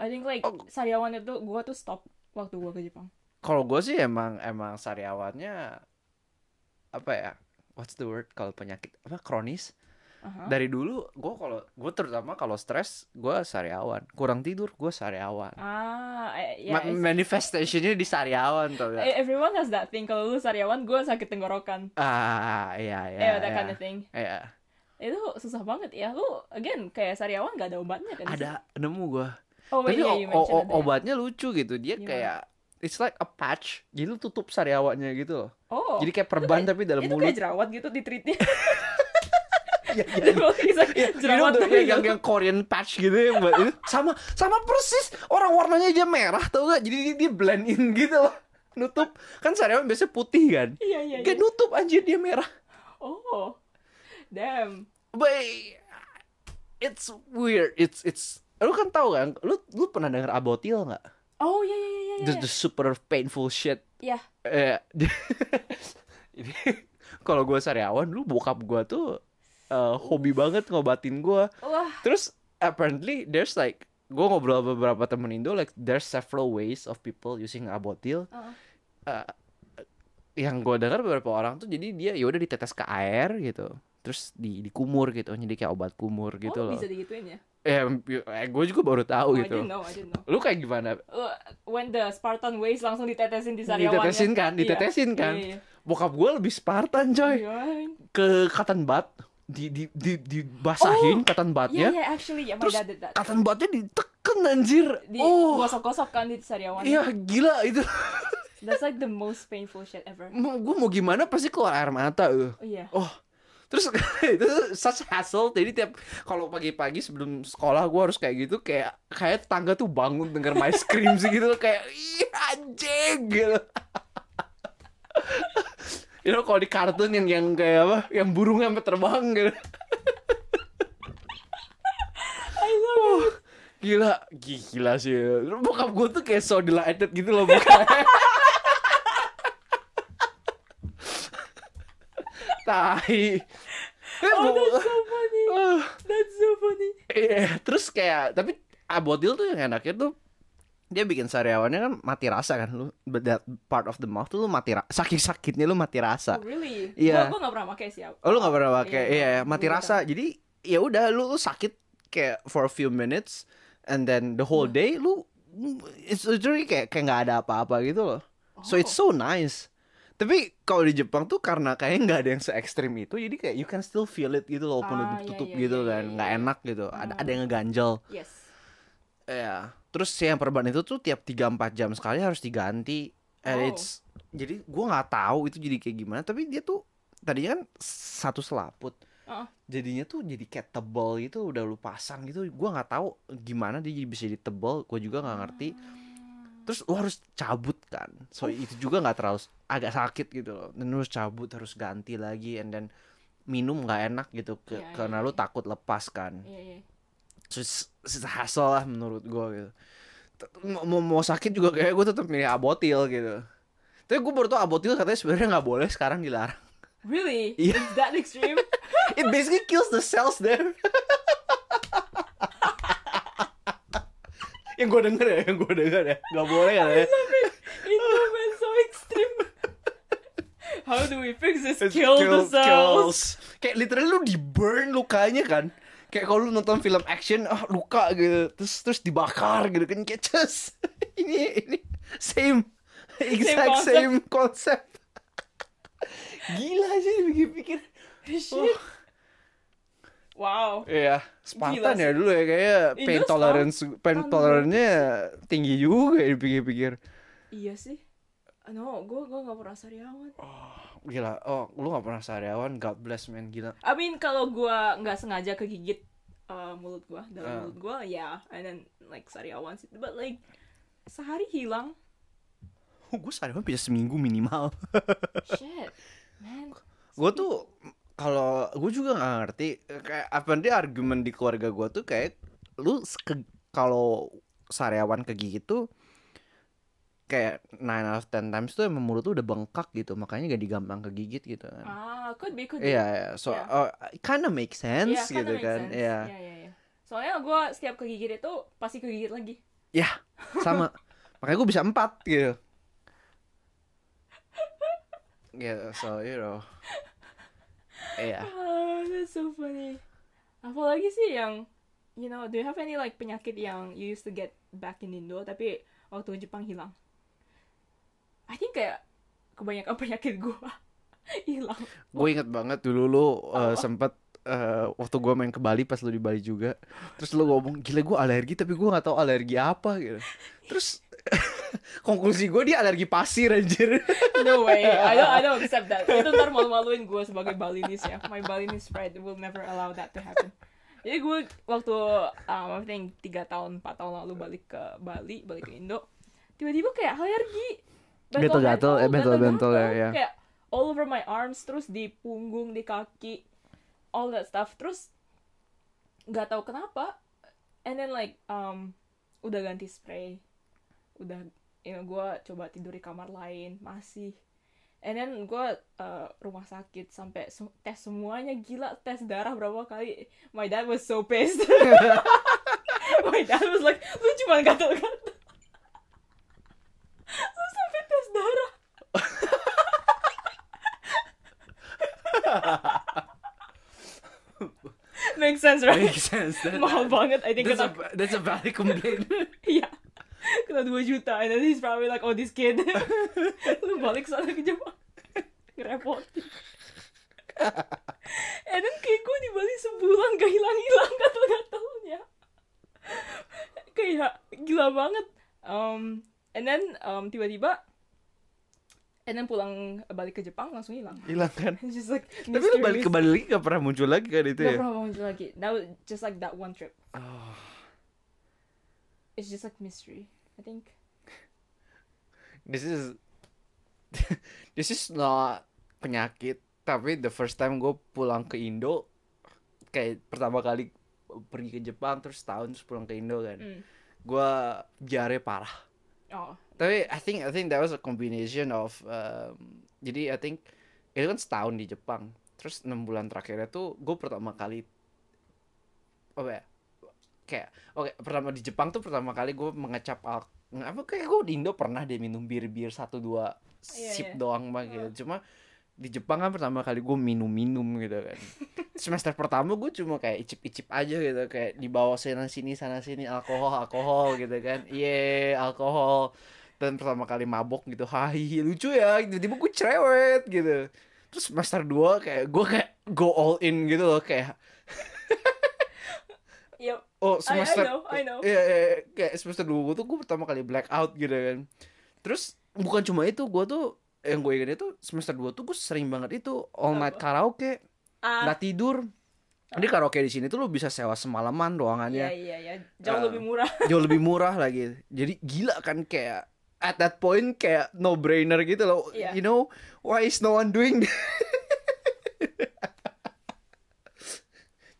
Speaker 2: I think like
Speaker 1: Oh.
Speaker 2: sariawan itu gue tuh stop waktu gue ke Jepang
Speaker 1: Kalau gue sih emang emang sariawannya apa ya? What's the word kalau penyakit apa kronis?
Speaker 2: Aha.
Speaker 1: Dari dulu gue kalau gue terutama kalau stres gue sariawan, kurang tidur gue sariawan.
Speaker 2: ah eh,
Speaker 1: Ma-
Speaker 2: ya
Speaker 1: manifestationnya di sariawan tuh.
Speaker 2: eh, everyone has that thing kalau lu sariawan gue sakit tenggorokan
Speaker 1: Ah iya iya.
Speaker 2: yeah, that
Speaker 1: iya.
Speaker 2: kind of thing
Speaker 1: Iya.
Speaker 2: itu susah banget ya lu again kayak sariawan gak ada obatnya kan?
Speaker 1: Ada nemu gue.
Speaker 2: oh
Speaker 1: Tapi
Speaker 2: ya.
Speaker 1: obatnya lucu gitu. Dia
Speaker 2: Gimana?
Speaker 1: kayak it's like a patch. Jadi lu tutup sariawannya gitu loh.
Speaker 2: oh
Speaker 1: Jadi kayak perban tapi dalam
Speaker 2: itu
Speaker 1: mulut.
Speaker 2: kayak jerawat gitu di treatnya *laughs*
Speaker 1: You know
Speaker 2: jerawat
Speaker 1: the-
Speaker 2: tapi
Speaker 1: yang,
Speaker 2: gitu.
Speaker 1: yang Korean patch gitu yang buat itu. Sama sama persis orang warnanya aja merah tau gak jadi dia, dia blend in gitu loh. Nutup. Kan sariawan biasanya putih kan?
Speaker 2: Iya iya
Speaker 1: Gak
Speaker 2: iya.
Speaker 1: nutup anjir dia merah.
Speaker 2: Oh damn.
Speaker 1: But it's weird. It's it's lu kan tahu kan? Lu lu pernah denger abotil nggak?
Speaker 2: Oh iya iya iya iya.
Speaker 1: The, the super painful shit.
Speaker 2: Iya.
Speaker 1: eh *laughs* ini kalau gue sariawan lu bokap gue tuh eh, hobi banget ngobatin gue Terus apparently there's like gue ngobrol sama beberapa temen Indo like there's several ways of people using abotil.
Speaker 2: uh,
Speaker 1: Uh, yang gue dengar beberapa orang tuh jadi dia ya udah ditetes ke air gitu. Terus di dikumur gitu, jadi kayak obat kumur gitu
Speaker 2: oh,
Speaker 1: loh.
Speaker 2: bisa digituin ya
Speaker 1: Eh, eh gue juga baru tahu
Speaker 2: oh, I
Speaker 1: gitu.
Speaker 2: know I didn't know
Speaker 1: Lu kayak gimana?
Speaker 2: Uh, when the Spartan ways langsung ditetesin di sariawannya
Speaker 1: Ditetesin kan,
Speaker 2: Iya.
Speaker 1: ditetesin kan.
Speaker 2: iya, iya.
Speaker 1: Bokap gue lebih Spartan coy.
Speaker 2: Iya.
Speaker 1: Ke cotton bud di di di dibasahin
Speaker 2: Oh,
Speaker 1: cotton
Speaker 2: Yeah,
Speaker 1: budnya
Speaker 2: yeah, actually, yeah,
Speaker 1: terus cotton budnya diteken anjir.
Speaker 2: Di
Speaker 1: oh.
Speaker 2: gosok-gosok kan di sariawan.
Speaker 1: iya gila itu. *laughs*
Speaker 2: That's like the most painful shit ever.
Speaker 1: mau gue mau gimana pasti keluar air mata tuh
Speaker 2: Oh iya.
Speaker 1: oh. Terus *laughs* itu such hassle jadi tiap kalau pagi-pagi sebelum sekolah gue harus kayak gitu kayak kayak tangga tuh bangun denger my scream sih gitu kayak ih anjing gitu *laughs* you know kalau di kartun yang yang kayak apa yang burungnya sampai terbang gitu *laughs*
Speaker 2: it.
Speaker 1: gila gila sih bokap gue tuh kayak so delighted gitu loh bukannya *laughs* tai
Speaker 2: Oh, that's so funny.
Speaker 1: Ah. *laughs*
Speaker 2: That's so funny.
Speaker 1: Iya, terus kayak tapi Abotil tuh yang enaknya tuh dia bikin sariawannya kan mati rasa kan. Lu that part of the mouth tuh lu mati rasa saking sakitnya lu mati rasa.
Speaker 2: Oh, really?
Speaker 1: Iya.
Speaker 2: Gua, gua gak pernah pakai sih.
Speaker 1: oh lu nggak pernah pakai?
Speaker 2: Iya,
Speaker 1: iya,
Speaker 2: iya,
Speaker 1: iya, mati
Speaker 2: gua
Speaker 1: rasa. jadi ya udah lu lu sakit kayak for a few minutes and then the whole day lu it's literally kayak kayak nggak ada apa-apa gitu loh. So it's so nice. Tapi kalau di Jepang tuh karena kayaknya nggak ada yang se ekstrim itu jadi kayak you can still feel it gitu loh walaupun
Speaker 2: Ah, iya,
Speaker 1: tutup
Speaker 2: iya,
Speaker 1: gitu
Speaker 2: iya,
Speaker 1: kan. nggak enak gitu. Ada ada
Speaker 2: Hmm.
Speaker 1: yang ngeganjel.
Speaker 2: Yes.
Speaker 1: Iya. Terus yang perban itu tuh tiap 3-4 jam sekali harus diganti. And
Speaker 2: Oh.
Speaker 1: it's jadi gua nggak tahu itu jadi kayak gimana, tapi dia tuh tadinya kan satu selaput. Jadinya tuh jadi kayak tebal gitu udah lu pasang gitu. Gua nggak tahu gimana dia jadi bisa jadi tebal, gua juga nggak ngerti. Terus lu harus cabut kan. So itu juga nggak terlalu agak sakit gitu loh. Dan lu harus cabut, harus ganti lagi and then minum nggak enak gitu ke,
Speaker 2: Iya, iya,
Speaker 1: karena lu
Speaker 2: iya.
Speaker 1: takut lepas kan
Speaker 2: Iya, iya.
Speaker 1: Hassle lah menurut gue gitu mau, mau, sakit juga kayak gue tetap milih abotil gitu tapi gue baru tau abotil katanya sebenarnya nggak boleh sekarang dilarang
Speaker 2: Really?
Speaker 1: Iya.
Speaker 2: It's that extreme? *laughs*
Speaker 1: it basically kills the cells there *laughs* yang gue denger ya yang gue denger ya nggak boleh kan ya
Speaker 2: Itu man so extreme. How do we fix this?
Speaker 1: It's
Speaker 2: Kill, the
Speaker 1: kill-
Speaker 2: cells.
Speaker 1: kills. kayak literally lu di burn lukanya kan kayak kalau lu nonton film action ah luka gitu terus terus dibakar gitu kan kayak just *laughs* ini ini same exact
Speaker 2: concept.
Speaker 1: same concept *laughs* gila sih pikir-pikir
Speaker 2: Shit. Wow.
Speaker 1: Iya, Spartan
Speaker 2: Gila
Speaker 1: ya dulu ya kayak
Speaker 2: Itu
Speaker 1: pain tolerance pain tolerance-nya tinggi juga ya dipikir-pikir.
Speaker 2: Iya sih. No, gue gue gak pernah sariawan.
Speaker 1: Gila, oh lu gak pernah sariawan, God bless man, gila.
Speaker 2: I mean kalau gue nggak sengaja kegigit uh, mulut gue dalam
Speaker 1: Ah.
Speaker 2: mulut gue ya, and then like sariawan sih. But like sehari hilang.
Speaker 1: Oh, gue sariawan bisa seminggu minimal. *laughs*
Speaker 2: Shit, man.
Speaker 1: gue tuh kalau gue juga nggak ngerti kayak apa dia argumen di keluarga gue tuh kayak lu kalau sariawan kegigit tuh kayak 9 out of 10 times tuh emang mulut tuh udah bengkak gitu makanya gak digampang kegigit gitu kan
Speaker 2: Ah, could be, could be.
Speaker 1: iya iya. so
Speaker 2: Yeah.
Speaker 1: oh, it kinda make sense
Speaker 2: Iya,
Speaker 1: gitu
Speaker 2: make
Speaker 1: kan
Speaker 2: sense.
Speaker 1: iya
Speaker 2: Iya, iya, iya. Soalnya gue setiap kegigit itu pasti kegigit lagi.
Speaker 1: ya sama *laughs* makanya gue bisa empat gitu gitu so you know iya *laughs*
Speaker 2: Ah, that's so funny. Apalagi sih yang, you know, do you have any like penyakit yang you used to get back in Indo tapi waktu Jepang hilang? I think kayak kebanyakan penyakit gua *laughs* hilang.
Speaker 1: Gue inget banget dulu lu uh,
Speaker 2: Apa?
Speaker 1: sempet uh, waktu gue main ke Bali pas lu di Bali juga terus lu ngomong gila gue alergi tapi gue nggak tahu alergi apa gitu terus *laughs* konklusi gue dia alergi pasir anjir
Speaker 2: No way, I don't, I don't *laughs* accept that. Itu ntar malu-maluin gue sebagai Balinese ya. My Balinese pride will never allow that to happen. Jadi gue waktu um, I think 3 tahun, 4 tahun lalu balik ke Bali, balik ke Indo, tiba-tiba kayak alergi.
Speaker 1: Gatal-gatal, eh, bentel-bentel ya,
Speaker 2: gatal-gatal.
Speaker 1: ya.
Speaker 2: Kayak all over my arms, terus di punggung, di kaki, all that stuff. Terus nggak tahu kenapa. And then like um udah ganti spray, udah you know, gue coba tidur di kamar lain masih and then gue uh, rumah sakit sampai se- tes semuanya gila tes darah berapa kali my dad was so pissed *laughs* *laughs* my dad was like lu cuma gatel-gatel lu sampai tes darah *laughs* make sense right
Speaker 1: Make sense that,
Speaker 2: mahal banget I think
Speaker 1: that's,
Speaker 2: kena
Speaker 1: a, that's a valid *laughs* complaint
Speaker 2: Iya. Kena 2 juta and then he's probably like, oh this kid. *laughs* Lu balik sana ke Jepang. Ngerepotin. and then kayak gue di sebulan gak hilang-hilang gatal-gatalnya kayak gila banget um, and then um, tiba-tiba and then pulang balik ke Jepang langsung hilang.
Speaker 1: Hilang kan? *laughs*
Speaker 2: It's just like
Speaker 1: tapi lu balik ke Bali lagi gak pernah muncul lagi kan itu
Speaker 2: Gak
Speaker 1: ya?
Speaker 2: pernah muncul lagi. Was just like that one trip.
Speaker 1: Oh,
Speaker 2: it's just like mystery I think.
Speaker 1: This is *laughs* this is not penyakit. Tapi the first time gue pulang ke Indo kayak pertama kali pergi ke Jepang terus tahun terus pulang ke Indo kan.
Speaker 2: Mm.
Speaker 1: gue diare parah
Speaker 2: oh.
Speaker 1: Tapi I think I think that was a combination of um, jadi I think itu kan setahun di Jepang. Terus enam bulan terakhirnya tuh gue pertama kali apa ya kayak oke pertama di Jepang tuh pertama kali gue mengecap al apa kayak gue di Indo pernah deh minum bir bir satu dua
Speaker 2: Iya,
Speaker 1: sip
Speaker 2: iya.
Speaker 1: doang mah gitu. Cuma di Jepang kan pertama kali gue minum minum gitu kan. *laughs* Semester pertama gue cuma kayak icip icip aja gitu kayak dibawa sana sini sana sini alkohol alkohol gitu kan. Iya alkohol. Dan pertama kali mabok gitu hai lucu ya. Tiba-tiba gue cerewet gitu. Terus semester 2 kayak gue kayak go all in gitu loh kayak *laughs*
Speaker 2: yep
Speaker 1: oh
Speaker 2: I- I
Speaker 1: semester
Speaker 2: know, I know.
Speaker 1: Iya, iya, iya. kayak semester 2 tuh gue pertama kali blackout gitu kan. Terus bukan cuma itu gue tuh yang gue ingat itu semester 2 tuh gue sering banget itu all night karaoke.
Speaker 2: Ah.
Speaker 1: Nggak tidur. Jadi karaoke di sini tuh lu bisa sewa semalaman
Speaker 2: iya
Speaker 1: ruangannya.
Speaker 2: Iya iya jauh
Speaker 1: Ah.
Speaker 2: lebih murah. *laughs*
Speaker 1: jauh lebih murah lagi jadi gila kan kayak at that point kayak no brainer gitu loh.
Speaker 2: Iya.
Speaker 1: you know why is no one doing that? *laughs*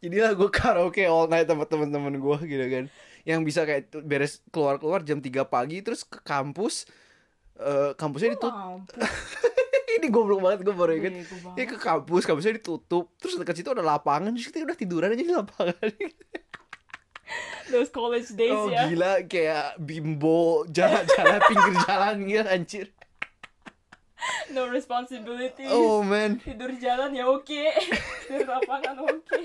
Speaker 1: Jadilah gue karaoke all night sama teman-teman gue gitu kan. Yang bisa kayak beres keluar-keluar jam 3 pagi terus ke kampus eh kampusnya ditutup. *laughs* ini goblok banget gue baru inget
Speaker 2: Bego banget.
Speaker 1: Ya ke kampus, kampusnya ditutup, terus dekat situ ada lapangan, terus kita udah tiduran aja di lapangan. *laughs*
Speaker 2: those college days
Speaker 1: oh
Speaker 2: ya.
Speaker 1: gila, kayak bimbo jalan-jalan *laughs* pinggir jalan gitu anjir.
Speaker 2: no responsibility
Speaker 1: Oh man.
Speaker 2: tidur jalan ya oke. Tidur lapangan oke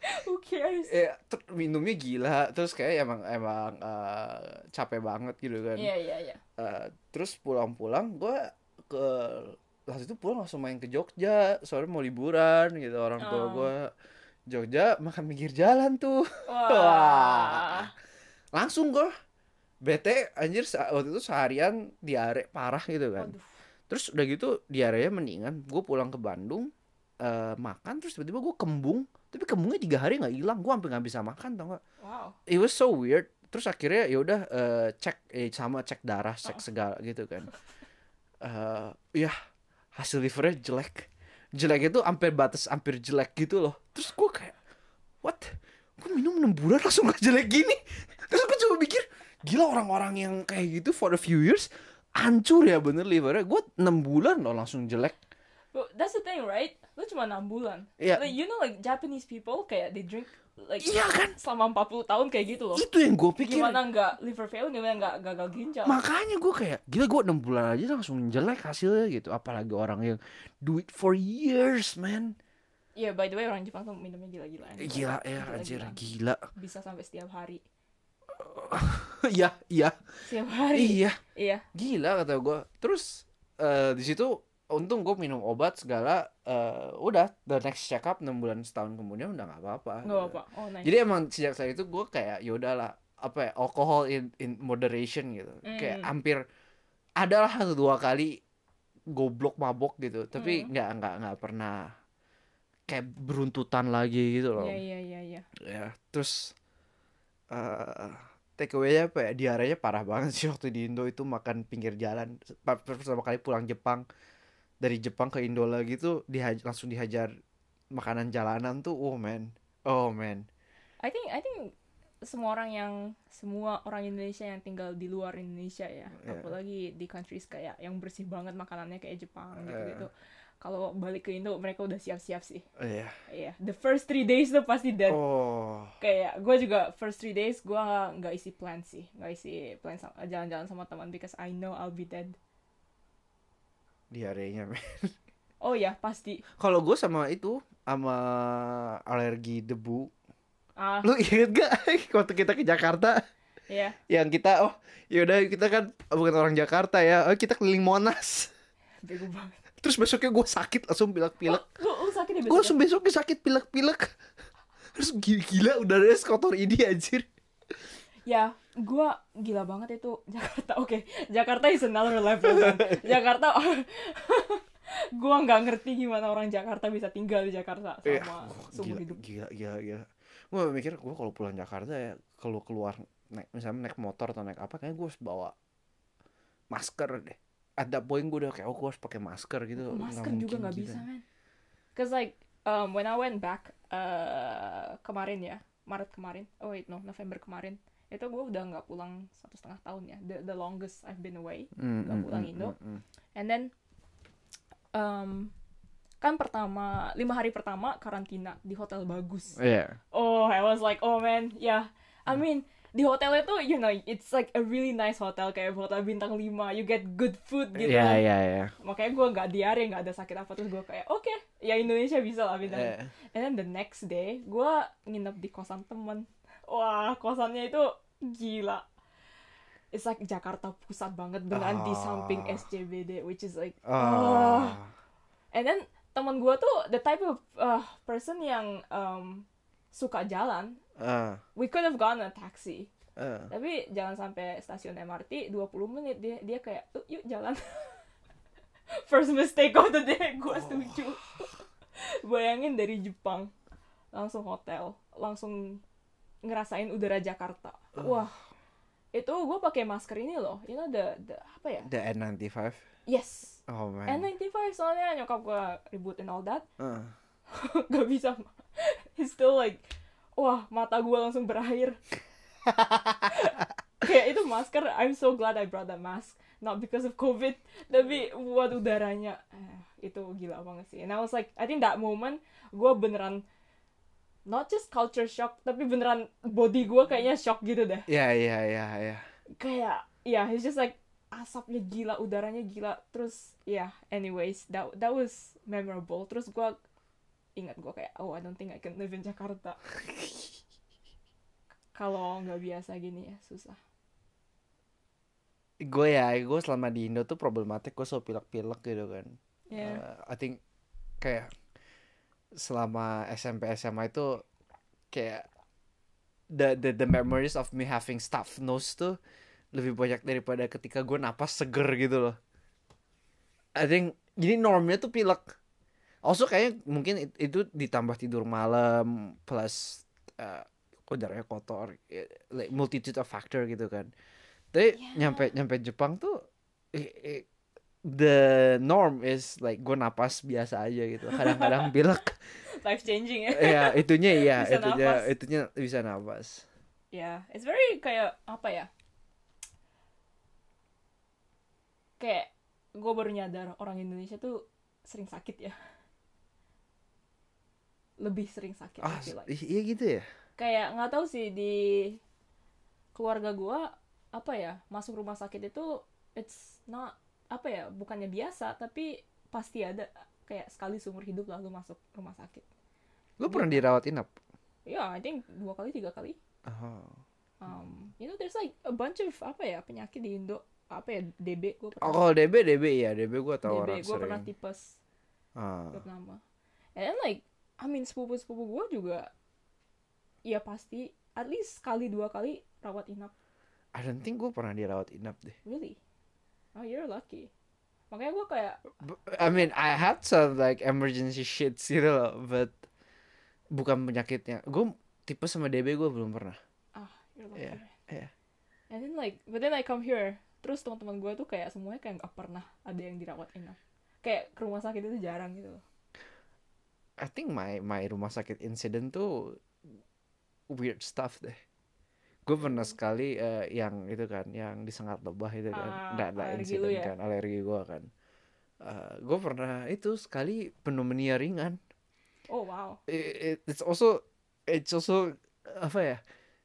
Speaker 2: *laughs* who cares
Speaker 1: Ya, ter- minumnya gila, terus kayak emang emang eh, capek banget gitu kan.
Speaker 2: iya iya iya
Speaker 1: Eh, terus pulang-pulang gue ke waktu itu pulang langsung main ke Jogja, soalnya mau liburan gitu orang tua
Speaker 2: Oh.
Speaker 1: gue. Jogja makan pinggir jalan tuh.
Speaker 2: wah *laughs*
Speaker 1: langsung gue bete anjir waktu itu seharian diare parah gitu kan
Speaker 2: Waduh.
Speaker 1: terus udah gitu diarenya mendingan gue pulang ke Bandung eh, makan terus tiba-tiba gue kembung tapi kembungnya tiga hari nggak hilang. Gue hampir nggak bisa makan tau gak
Speaker 2: wow.
Speaker 1: It was so weird. Terus akhirnya ya udah eh, cek eh, sama cek darah cek
Speaker 2: Oh.
Speaker 1: segala gitu kan. Eh ya hasil livernya jelek. Jelek itu hampir batas hampir jelek gitu loh. Terus gue kayak what? Gue minum 6 bulan langsung gak jelek gini? Terus gue coba mikir gila orang-orang yang kayak gitu for a few years hancur ya bener livernya. Gue 6 bulan loh langsung jelek.
Speaker 2: But that's the thing right lu cuma 6 bulan
Speaker 1: Iya.
Speaker 2: like, you know like Japanese people kayak they drink like
Speaker 1: Iya kan?
Speaker 2: selama 40 tahun kayak gitu loh
Speaker 1: itu yang gue pikir
Speaker 2: gimana nggak liver fail gimana nggak gagal ginjal
Speaker 1: makanya gue kayak gila gue 6 bulan aja langsung jelek hasilnya gitu apalagi orang yang do it for years man
Speaker 2: Iya, by the way orang Jepang tuh minumnya gila-gilaan.
Speaker 1: gila ya anjir gila
Speaker 2: Bisa sampai setiap hari. *laughs*
Speaker 1: iya iya
Speaker 2: Setiap hari.
Speaker 1: iya
Speaker 2: Iya.
Speaker 1: gila kata gue terus eh, di situ untung gue minum obat segala eh, udah the next check up 6 bulan setahun kemudian udah nggak apa-apa
Speaker 2: Nggak apa. Oh, nice.
Speaker 1: jadi emang sejak saat itu gue kayak ya udahlah apa ya alcohol in in moderation gitu kayak
Speaker 2: Mm.
Speaker 1: hampir adalah satu dua kali goblok mabok gitu tapi
Speaker 2: Mm.
Speaker 1: nggak nggak nggak pernah kayak beruntutan lagi gitu loh
Speaker 2: Iya, iya, iya, iya.
Speaker 1: ya terus eh take away apa ya diarenya parah banget sih waktu di Indo itu makan pinggir jalan pertama kali pulang Jepang dari Jepang ke Indo lagi tuh dihaj- langsung dihajar makanan jalanan tuh oh man oh man
Speaker 2: I think I think semua orang yang semua orang Indonesia yang tinggal di luar Indonesia ya,
Speaker 1: Iya.
Speaker 2: apalagi di countries kayak yang bersih banget makanannya kayak Jepang
Speaker 1: Iya.
Speaker 2: gitu-gitu. Kalau balik ke Indo mereka udah siap-siap sih.
Speaker 1: Iya.
Speaker 2: Iya, the first three days tuh pasti dead.
Speaker 1: oh
Speaker 2: Kayak gue juga first three days gue nggak isi plan sih, nggak isi plan sama- jalan-jalan sama teman because I know I'll be dead.
Speaker 1: Diarenya men.
Speaker 2: Oh ya pasti.
Speaker 1: kalau gue sama itu sama alergi debu
Speaker 2: Ah,
Speaker 1: lu inget gak *laughs* waktu kita ke Jakarta
Speaker 2: ya.
Speaker 1: yang kita oh yaudah kita kan bukan orang Jakarta ya oh kita keliling Monas
Speaker 2: Bego banget.
Speaker 1: terus besoknya gue sakit langsung pilek-pilek
Speaker 2: Lu, lu sakit ya
Speaker 1: gue
Speaker 2: besoknya?
Speaker 1: langsung besoknya sakit pilek-pilek terus gila, gila udaranya sekotor ini anjir
Speaker 2: ya gua gila banget itu *laughs* Jakarta oke. Jakarta is another level man. *laughs* Jakarta *laughs* gua nggak ngerti gimana orang Jakarta bisa tinggal di Jakarta sama
Speaker 1: Wah,
Speaker 2: seumur
Speaker 1: gila,
Speaker 2: hidup.
Speaker 1: gila gila gila. Gue mikir gue kalau pulang Jakarta ya kalau keluar naik misalnya naik motor atau naik apa kayaknya gue harus bawa masker deh. Ada poin gue udah kayak oh gue harus pakai masker gitu.
Speaker 2: Masker
Speaker 1: Nggak
Speaker 2: juga nggak
Speaker 1: gila.
Speaker 2: bisa man. Cause like um, when I went back uh, kemarin ya Maret kemarin oh wait no November kemarin itu gue udah nggak pulang satu setengah tahun ya. The, the longest I've been away.
Speaker 1: Mm,
Speaker 2: nggak
Speaker 1: mm,
Speaker 2: pulang
Speaker 1: mm,
Speaker 2: Indo.
Speaker 1: mm, mm.
Speaker 2: and then um, kan pertama lima hari pertama karantina di hotel bagus.
Speaker 1: Iya.
Speaker 2: oh I was like oh man yeah. I mean di hotel itu you know it's like a really nice hotel. Kayak hotel bintang 5 you get good food gitu
Speaker 1: Iya iya iya.
Speaker 2: makanya gue nggak diare nggak ada sakit apa. Terus gue kayak oke ya Indonesia bisa lah bintang
Speaker 1: Eh,
Speaker 2: and then the next day gue nginep di kosan temen wah kosannya itu gila It's like Jakarta pusat banget beneran di samping
Speaker 1: Ah.
Speaker 2: SCBD which is like
Speaker 1: ah.
Speaker 2: oh. and then temen gue tuh the type of uh, person yang um, suka jalan
Speaker 1: Ah,
Speaker 2: we could have gone a taxi
Speaker 1: ah.
Speaker 2: tapi jangan sampai stasiun MRT 20 menit dia dia kayak "Uh, yuk jalan *laughs* first mistake of the day gue setuju *laughs* bayangin dari Jepang langsung hotel langsung ngerasain udara Jakarta. Wah. Itu gue pakai masker ini loh. You know the, the apa ya?
Speaker 1: The N95.
Speaker 2: yes.
Speaker 1: Oh man.
Speaker 2: N95 soalnya nyokap gue ributin all that.
Speaker 1: Ah. *laughs*
Speaker 2: gak bisa *laughs* he's still like wah mata gue langsung berair *laughs* kayak itu masker I'm so glad I brought that mask. Not because of COVID tapi buat udaranya. Eh, itu gila banget sih. And I was like I think that moment gue beneran not just culture shock tapi beneran body gue kayaknya shock gitu deh.
Speaker 1: Iya iya iya iya.
Speaker 2: kayak ya yeah, it's just like asapnya gila udaranya gila. Terus ya yeah, anyways that that was memorable. Terus gue ingat gue kayak oh I don't think I can live in Jakarta. *laughs* Kalau nggak biasa gini ya susah.
Speaker 1: Gue ya, gue selama di Indo tuh problematik gue selalu pilek-pilek gitu kan.
Speaker 2: ya
Speaker 1: Uh, I think kayak selama SMP SMA itu kayak the the the memories of me having stuffed nose tuh lebih banyak daripada ketika gue napas seger gitu loh. I think jadi normnya tuh pilek. Also kayaknya mungkin it- itu ditambah tidur malam plus uh, udaranya kotor, eh, like multitude of factor gitu kan. Tapi
Speaker 2: Ya.
Speaker 1: nyampe nyampe Jepang tuh eh, eh, the norm is like gue napas biasa aja gitu. Kadang-kadang *laughs* pilek.
Speaker 2: life changing ya
Speaker 1: ya itunya iya, itunya
Speaker 2: napas.
Speaker 1: itunya bisa napas.
Speaker 2: ya it's very kayak apa ya kayak gue baru nyadar orang Indonesia tuh sering sakit ya lebih sering sakit
Speaker 1: Ah,
Speaker 2: like.
Speaker 1: iya gitu ya.
Speaker 2: kayak nggak tahu sih di keluarga gua apa ya masuk rumah sakit itu it's not apa ya bukannya biasa tapi pasti ada kayak sekali seumur hidup lalu masuk rumah sakit
Speaker 1: Lu pernah dirawat inap?
Speaker 2: ya I think dua kali tiga kali
Speaker 1: Oh.
Speaker 2: um, you know there's like a bunch of apa ya penyakit di Indo apa ya DB gue
Speaker 1: Oh,
Speaker 2: pernah
Speaker 1: kalau DB DB ya, DB gua tahu
Speaker 2: DB
Speaker 1: orang
Speaker 2: gue pernah tipes
Speaker 1: Ah.
Speaker 2: gue pernah and then like I mean sepupu sepupu gue juga ya pasti at least sekali dua kali rawat inap
Speaker 1: I don't think gue pernah dirawat inap deh.
Speaker 2: Really? Oh, you're lucky. Makanya gue kayak,
Speaker 1: I mean, I had some like emergency shits gitu loh, but bukan penyakitnya. Gue tipe sama DB gue belum pernah.
Speaker 2: ah, you're lucky.
Speaker 1: Iya, iya.
Speaker 2: And then like, but then I come here, terus teman-teman gue tuh kayak semuanya kayak gak pernah ada yang dirawat inap. Kayak ke rumah sakit itu jarang gitu loh.
Speaker 1: I think my my rumah sakit incident tuh weird stuff deh. Gue pernah sekali eh, yang itu kan, yang disengat lebah itu kan,
Speaker 2: Ah,
Speaker 1: nggak ada
Speaker 2: alergi
Speaker 1: insiden
Speaker 2: ya?
Speaker 1: kan, alergi gue kan. gue pernah itu sekali pneumonia ringan.
Speaker 2: Oh wow.
Speaker 1: It- it's also it's also apa ya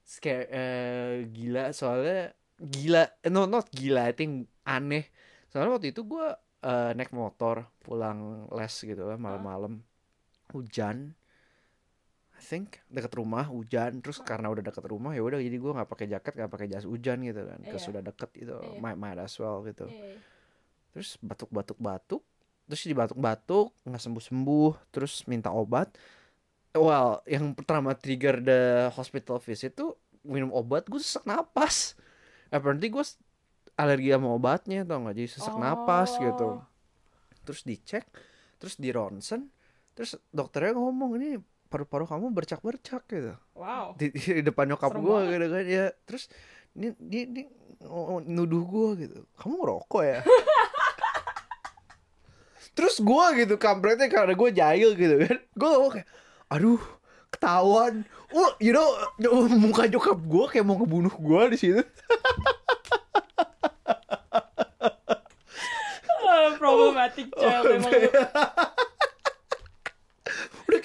Speaker 1: scare eh, gila soalnya gila eh, no not gila I think aneh soalnya waktu itu gue naik motor pulang les gitu kan malam-malam hujan think dekat rumah hujan. Terus karena udah dekat rumah ya udah jadi gue nggak pakai jaket nggak pakai jas hujan gitu kan. Ke
Speaker 2: Iya.
Speaker 1: sudah deket gitu
Speaker 2: Iya.
Speaker 1: might, might as well gitu.
Speaker 2: Eh,
Speaker 1: terus batuk-batuk batuk terus dibatuk-batuk nggak sembuh-sembuh terus minta obat. Well yang pertama trigger the hospital visit tuh minum obat gue sesak napas. Apparently gue alergi sama obatnya tau nggak? Jadi sesak napas gitu.
Speaker 2: Oh.
Speaker 1: terus dicek terus di ronsen. Terus dokternya ngomong ini paru-paru kamu bercak-bercak gitu.
Speaker 2: Wow.
Speaker 1: di, di depan nyokap gue gitu kan ya. Terus ini dia, dia oh, nuduh gue gitu. Kamu ngerokok ya? *laughs* Terus gue gitu kampretnya karena gue jahil gitu kan. Gue ngomong kayak aduh ketahuan. Oh you know muka nyokap gue kayak mau ngebunuh gue di situ. *laughs*
Speaker 2: Ah, problematic child emang lu.
Speaker 1: udah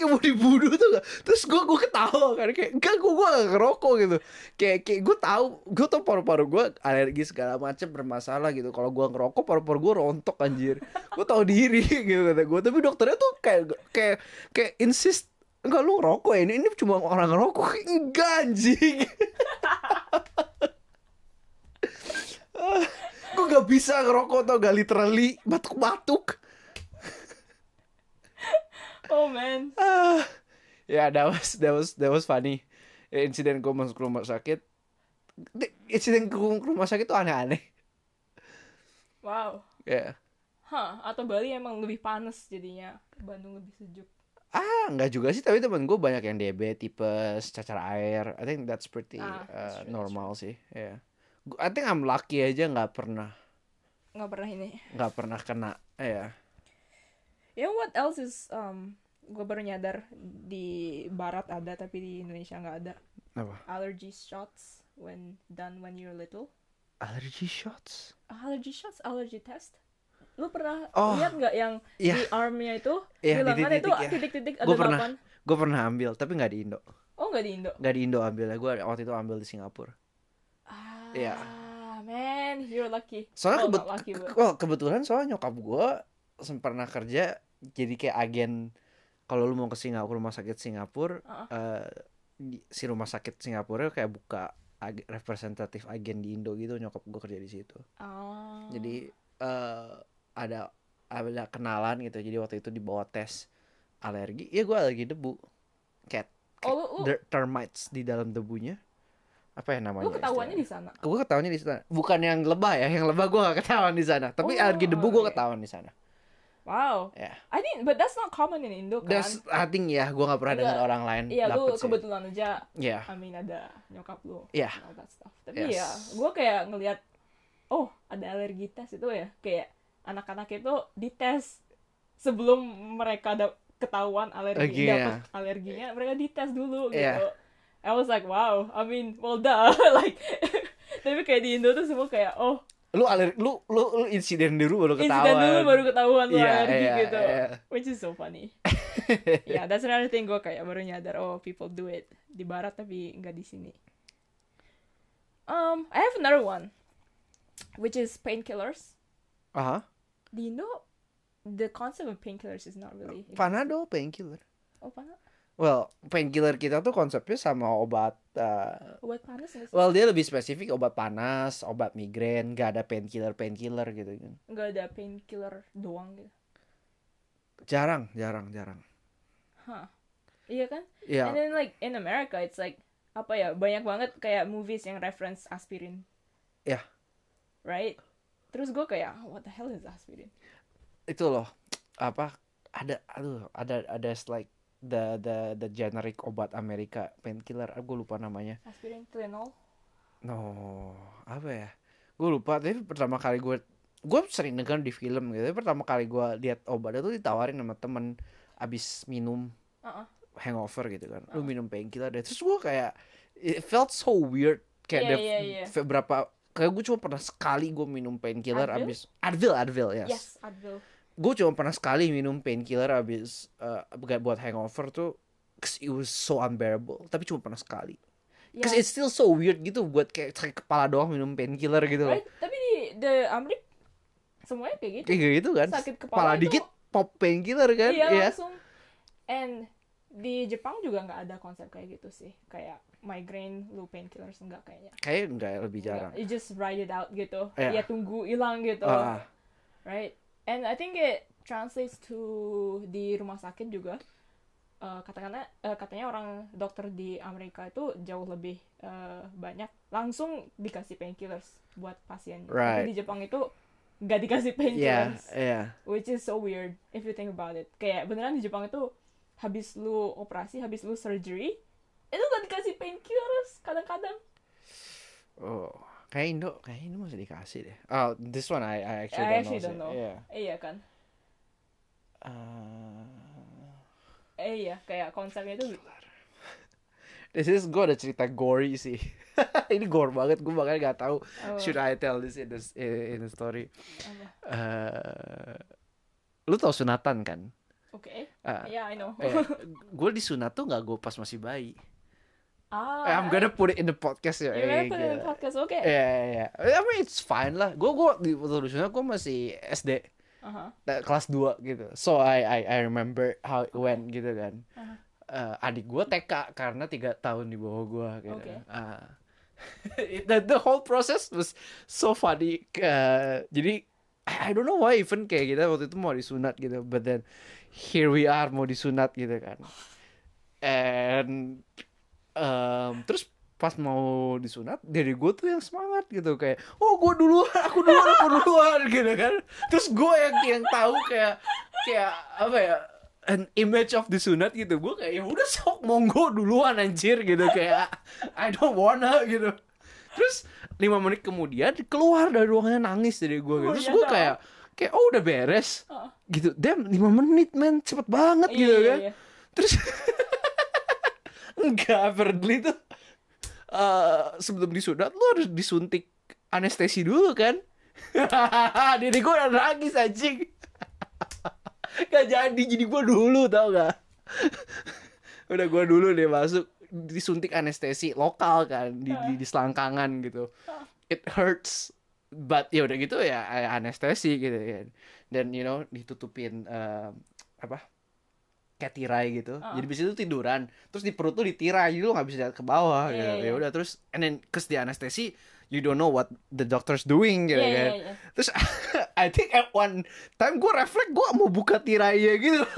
Speaker 1: kayak mau dibunuh tuh gak terus gue gue ketawa kan kayak enggak gue gue gak ngerokok gitu. Kayak kayak gue tahu gue tau paru-paru gue alergi segala macam bermasalah gitu. Kalau gue ngerokok paru-paru gue rontok anjir. Gue tahu diri *laughs* gitu kata gue tapi dokternya tuh kayak kayak kayak insist enggak lu ngerokok ya? Ini ini cuma orang ngerokok. *laughs* Enggak anjing. *laughs* Gue gak bisa ngerokok tau gak literally batuk-batuk
Speaker 2: Oh man. *sighs*
Speaker 1: Ah, ya that was that was that was funny. Insiden gue masuk rumah sakit. Insiden gue ke rumah sakit tuh aneh-aneh.
Speaker 2: Wow.
Speaker 1: Ya.
Speaker 2: Hah, atau Bali emang lebih panas jadinya. Bandung lebih sejuk.
Speaker 1: Ah, enggak juga sih, tapi temen gue banyak yang diabetes, tipes, cacar air. I think that's pretty
Speaker 2: Ah,
Speaker 1: uh,
Speaker 2: that's true,
Speaker 1: normal sih. Ya. Gu- I think I'm lucky aja nggak pernah
Speaker 2: Nggak pernah ini.
Speaker 1: nggak pernah kena. Ya.
Speaker 2: You know what else is um gue baru nyadar di barat ada tapi di Indonesia nggak ada
Speaker 1: Apa?
Speaker 2: allergy shots when done when you're little
Speaker 1: Allergy shots.
Speaker 2: allergy shots allergy test lu pernah
Speaker 1: Oh.
Speaker 2: lihat nggak yang
Speaker 1: Iya.
Speaker 2: di armnya itu
Speaker 1: Iya,
Speaker 2: bilang kan itu
Speaker 1: titik-titik ya.
Speaker 2: ada
Speaker 1: Gua pernah. Gue pernah ambil, tapi nggak di Indo.
Speaker 2: oh nggak di Indo
Speaker 1: Nggak di Indo ambilnya. Gue waktu itu ambil di Singapura.
Speaker 2: ah
Speaker 1: Iya.
Speaker 2: man you're lucky
Speaker 1: Soalnya
Speaker 2: oh,
Speaker 1: kebet-
Speaker 2: lucky,
Speaker 1: well, kebetulan soalnya nyokap gue pernah kerja jadi kayak agen kalau lu mau ke Singapura rumah sakit Singapura
Speaker 2: Uh-uh.
Speaker 1: eh, di- si rumah sakit Singapura kayak buka ag- representatif agen di Indo gitu nyokap gue kerja di situ.
Speaker 2: Ah.
Speaker 1: jadi eh, ada ada kenalan gitu jadi waktu itu dibawa tes alergi ya gue alergi debu. Kayak
Speaker 2: oh lu, lu,
Speaker 1: der- termites di dalam debunya. Apa ya namanya
Speaker 2: lu ketahuannya di sana?
Speaker 1: Gue ketahuannya di sana. Bukan yang lebah ya yang lebah gue gak ketahuan di sana. Tapi
Speaker 2: Oh,
Speaker 1: alergi debu gue ketahuan di sana
Speaker 2: wow
Speaker 1: ya
Speaker 2: I think but that's not common in Indo kan
Speaker 1: that's I think ya gue gak pernah dengar orang lain
Speaker 2: Iya lu
Speaker 1: dapet sih.
Speaker 2: kebetulan aja
Speaker 1: ya
Speaker 2: I mean ada nyokap lu
Speaker 1: Iya.
Speaker 2: and all that stuff. Tapi
Speaker 1: Yes.
Speaker 2: ya gue kayak ngelihat oh ada alergi tes itu ya kayak anak-anak itu dites sebelum mereka ada ketahuan alergi
Speaker 1: Alerginya.
Speaker 2: dapat alerginya mereka dites dulu gitu.
Speaker 1: Iya.
Speaker 2: I was like wow I mean well duh *laughs* like *laughs* tapi kayak di Indo tuh semua kayak oh
Speaker 1: lu alergi lu lu, lu insiden dulu baru ketahuan.
Speaker 2: insiden dulu baru ketahuan lu
Speaker 1: Iya,
Speaker 2: alergi
Speaker 1: iya,
Speaker 2: gitu.
Speaker 1: iya.
Speaker 2: which is so funny. *laughs* Yeah that's another thing gue kayak baru nyadar oh people do it di barat tapi nggak di sini. Um I have another one which is painkillers.
Speaker 1: Aha.
Speaker 2: di Indo the concept of painkillers is not really
Speaker 1: Panadol painkiller.
Speaker 2: Oh panas
Speaker 1: well painkiller kita tuh konsepnya sama obat uh,
Speaker 2: obat panas nggak sih?
Speaker 1: well dia lebih spesifik obat panas obat migrain gak ada painkiller painkiller gitu kan.
Speaker 2: Nggak ada painkiller doang gitu?
Speaker 1: Jarang jarang jarang.
Speaker 2: Hah. iya kan?
Speaker 1: Ya
Speaker 2: and then like in America it's like apa ya banyak banget kayak movies yang reference aspirin.
Speaker 1: Ya.
Speaker 2: right? Terus gue kayak what the hell is aspirin?
Speaker 1: Itu loh apa ada aduh ada ada like the the the generic obat Amerika painkiller. Gue lupa namanya.
Speaker 2: Aspirin Tylenol?
Speaker 1: No apa ya? Gue lupa tapi pertama kali gue gue sering denger di film gitu. Tapi pertama kali gue lihat obat itu ditawarin sama temen abis minum
Speaker 2: Uh-uh.
Speaker 1: hangover gitu kan. Lu
Speaker 2: Uh.
Speaker 1: minum painkiller deh. Terus gue kayak it felt so weird. Kayak
Speaker 2: iya, iya.
Speaker 1: f- berapa kayak gue cuma pernah sekali gue minum painkiller abis Advil Advil yes,
Speaker 2: yes Advil
Speaker 1: gue cuma pernah sekali minum painkiller abis uh, buat hangover tuh 'cause it was so unbearable. Tapi cuma pernah sekali.
Speaker 2: Ya.
Speaker 1: Cause it's still so weird gitu buat kayak sakit kepala doang minum painkiller gitu loh.
Speaker 2: Right? tapi di the Amrik semuanya kayak gitu.
Speaker 1: Kayak gitu kan?
Speaker 2: Sakit
Speaker 1: kepala
Speaker 2: kepala itu-
Speaker 1: dikit pop painkiller kan?
Speaker 2: Iya
Speaker 1: Iya.
Speaker 2: langsung. And di Jepang juga nggak ada konsep kayak gitu sih. Kayak migraine lu painkillers enggak kayaknya.
Speaker 1: Kayak enggak lebih
Speaker 2: Enggak.
Speaker 1: jarang.
Speaker 2: You just ride it out gitu.
Speaker 1: Iya.
Speaker 2: ya tunggu hilang gitu.
Speaker 1: Ah,
Speaker 2: right and I think it translates to di rumah sakit juga eh, katakanlah eh, katanya orang dokter di Amerika itu jauh lebih eh, banyak langsung dikasih painkillers buat pasiennya.
Speaker 1: Right.
Speaker 2: Tapi di Jepang itu nggak dikasih painkillers,
Speaker 1: iya.
Speaker 2: which is so weird if you think about it. Kayak beneran di Jepang itu habis lu operasi, habis lu surgery, itu nggak dikasih painkillers kadang-kadang.
Speaker 1: Oh, kayak Indo, kayak Indo masih dikasih deh. Oh, this one I, I actually
Speaker 2: I
Speaker 1: don't
Speaker 2: actually
Speaker 1: know.
Speaker 2: don't know.
Speaker 1: Iya.
Speaker 2: Iya kan?
Speaker 1: Uh,
Speaker 2: Eh iya, kayak konsepnya itu *laughs*
Speaker 1: this is gue ada cerita gory sih. *laughs* Ini gore banget, gue makanya gak tahu
Speaker 2: apa?
Speaker 1: should I tell this in the in the story. Eh, lu tau sunatan kan?
Speaker 2: Oke.
Speaker 1: Ah,
Speaker 2: Ya, I know. *laughs*
Speaker 1: gue disunat tuh nggak gue pas masih bayi.
Speaker 2: Ah,
Speaker 1: Eh, I'm gonna put it in the podcast ya.
Speaker 2: You're gonna
Speaker 1: eh,
Speaker 2: put it in
Speaker 1: gila.
Speaker 2: podcast, oke.
Speaker 1: Iya, iya, iya. I mean it's fine lah. Gue gue di disunat gue masih SD.
Speaker 2: Aha.
Speaker 1: eh, kelas 2 gitu. So I I I remember how it went gitu kan.
Speaker 2: Aha.
Speaker 1: Eh, adik gue TK karena tiga tahun di bawah gue gitu.
Speaker 2: Oke.
Speaker 1: Ah. *laughs* the, the whole process was so funny. Eh, jadi I I don't know why even kayak kita waktu itu mau disunat gitu, but then here we are mau disunat gitu kan. And um, terus pas mau disunat dari gue tuh yang semangat gitu kayak oh gue duluan aku duluan aku *laughs* duluan gitu kan. Terus gue yang yang tahu kayak kayak apa ya an image of disunat gitu. Gue kayak ya udah sok monggo duluan anjir gitu kayak I don't wanna gitu. Terus lima menit kemudian keluar dari ruangannya nangis dari gue
Speaker 2: Oh,
Speaker 1: gitu terus
Speaker 2: iya
Speaker 1: gue kayak kayak oh udah beres gitu. Damn lima menit men cepet banget
Speaker 2: Iya,
Speaker 1: gitu
Speaker 2: iya,
Speaker 1: kan.
Speaker 2: iya.
Speaker 1: terus *laughs* enggak apparently tuh eh, sebelum disunat lu harus disuntik anestesi dulu kan? *laughs* Diri gue udah nangis anjing. *laughs* Gak jadi jadi gue dulu tau gak *laughs* udah gue dulu deh masuk disuntik anestesi lokal kan? Di di, di selangkangan gitu. It hurts but ya udah gitu ya anestesi gitu kan dan you know ditutupin eh, apa kayak tirai gitu.
Speaker 2: Ah.
Speaker 1: jadi bisa itu tiduran terus di perut tuh ditirai jadi lu nggak bisa lihat ke bawah
Speaker 2: Iya,
Speaker 1: gitu.
Speaker 2: iya,
Speaker 1: ya
Speaker 2: iya.
Speaker 1: udah terus and then cause di anestesi you don't know what the doctor's doing gitu
Speaker 2: Iya,
Speaker 1: kan.
Speaker 2: iya, iya.
Speaker 1: terus *laughs* I think at one time gue refleks gue mau buka tirainya gitu. *laughs*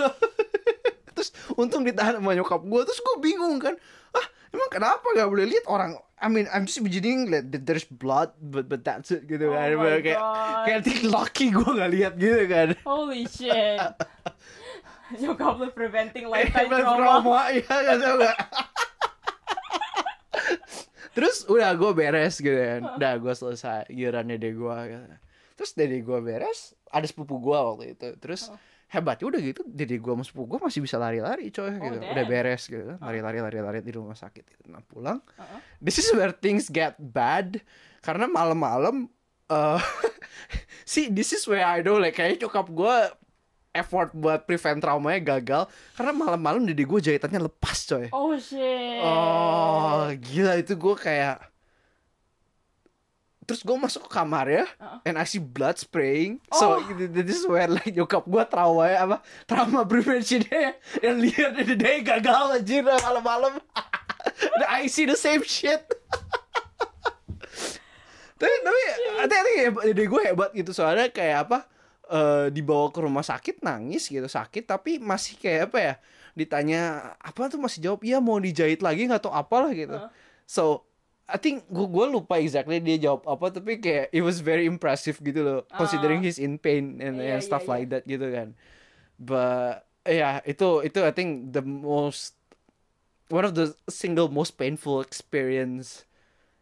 Speaker 1: Terus untung ditahan sama nyokap gue terus gue bingung kan. Ah emang kenapa gak boleh lihat orang? I mean I'm just imagining like that there's blood but but that's it gitu
Speaker 2: Oh
Speaker 1: kan kayak kayak lucky gue gak lihat gitu kan.
Speaker 2: Holy shit. *laughs* *laughs* Nyokap lu preventing lifetime
Speaker 1: Life
Speaker 2: trauma.
Speaker 1: trauma ya gak tau gak terus udah gue beres gitu kan udah gue selesai gilirannya deh gue gitu. terus dari gue beres ada sepupu gue waktu itu terus
Speaker 2: Oh.
Speaker 1: hebatnya udah gitu dari gue sama sepupu gue masih bisa lari-lari coy gitu
Speaker 2: damn.
Speaker 1: udah beres gitu lari-lari lari-lari di rumah sakit gitu. nah pulang
Speaker 2: Uh-uh.
Speaker 1: this is where things get bad karena malam-malam eh *laughs* see this is where I know like kayak nyokap gue effort buat prevent traumanya gagal karena malam-malam dede gue jahitannya lepas coy
Speaker 2: Oh shit.
Speaker 1: oh gila itu gue kayak terus gue masuk ke kamar ya
Speaker 2: Uh-uh.
Speaker 1: and I see blood spraying so
Speaker 2: Oh.
Speaker 1: this is where like nyokap gue trauma ya apa trauma preventionnya *laughs* yang lihat dede gagal anjir malam-malam *laughs* And I see the same shit *laughs* tapi tapi tapi tapi hebat ide gue hebat gitu soalnya kayak apa eh dibawa ke rumah sakit nangis gitu sakit tapi masih kayak apa ya ditanya apa tuh? Masih jawab iya mau dijahit lagi nggak tahu apalah gitu. So I think gue gue lupa exactly dia jawab apa tapi kayak it was very impressive gitu loh considering
Speaker 2: Ah.
Speaker 1: he's in pain and,
Speaker 2: Iya,
Speaker 1: and stuff
Speaker 2: iya,
Speaker 1: like that gitu kan. But ya itu itu I think the most one of the single most painful experience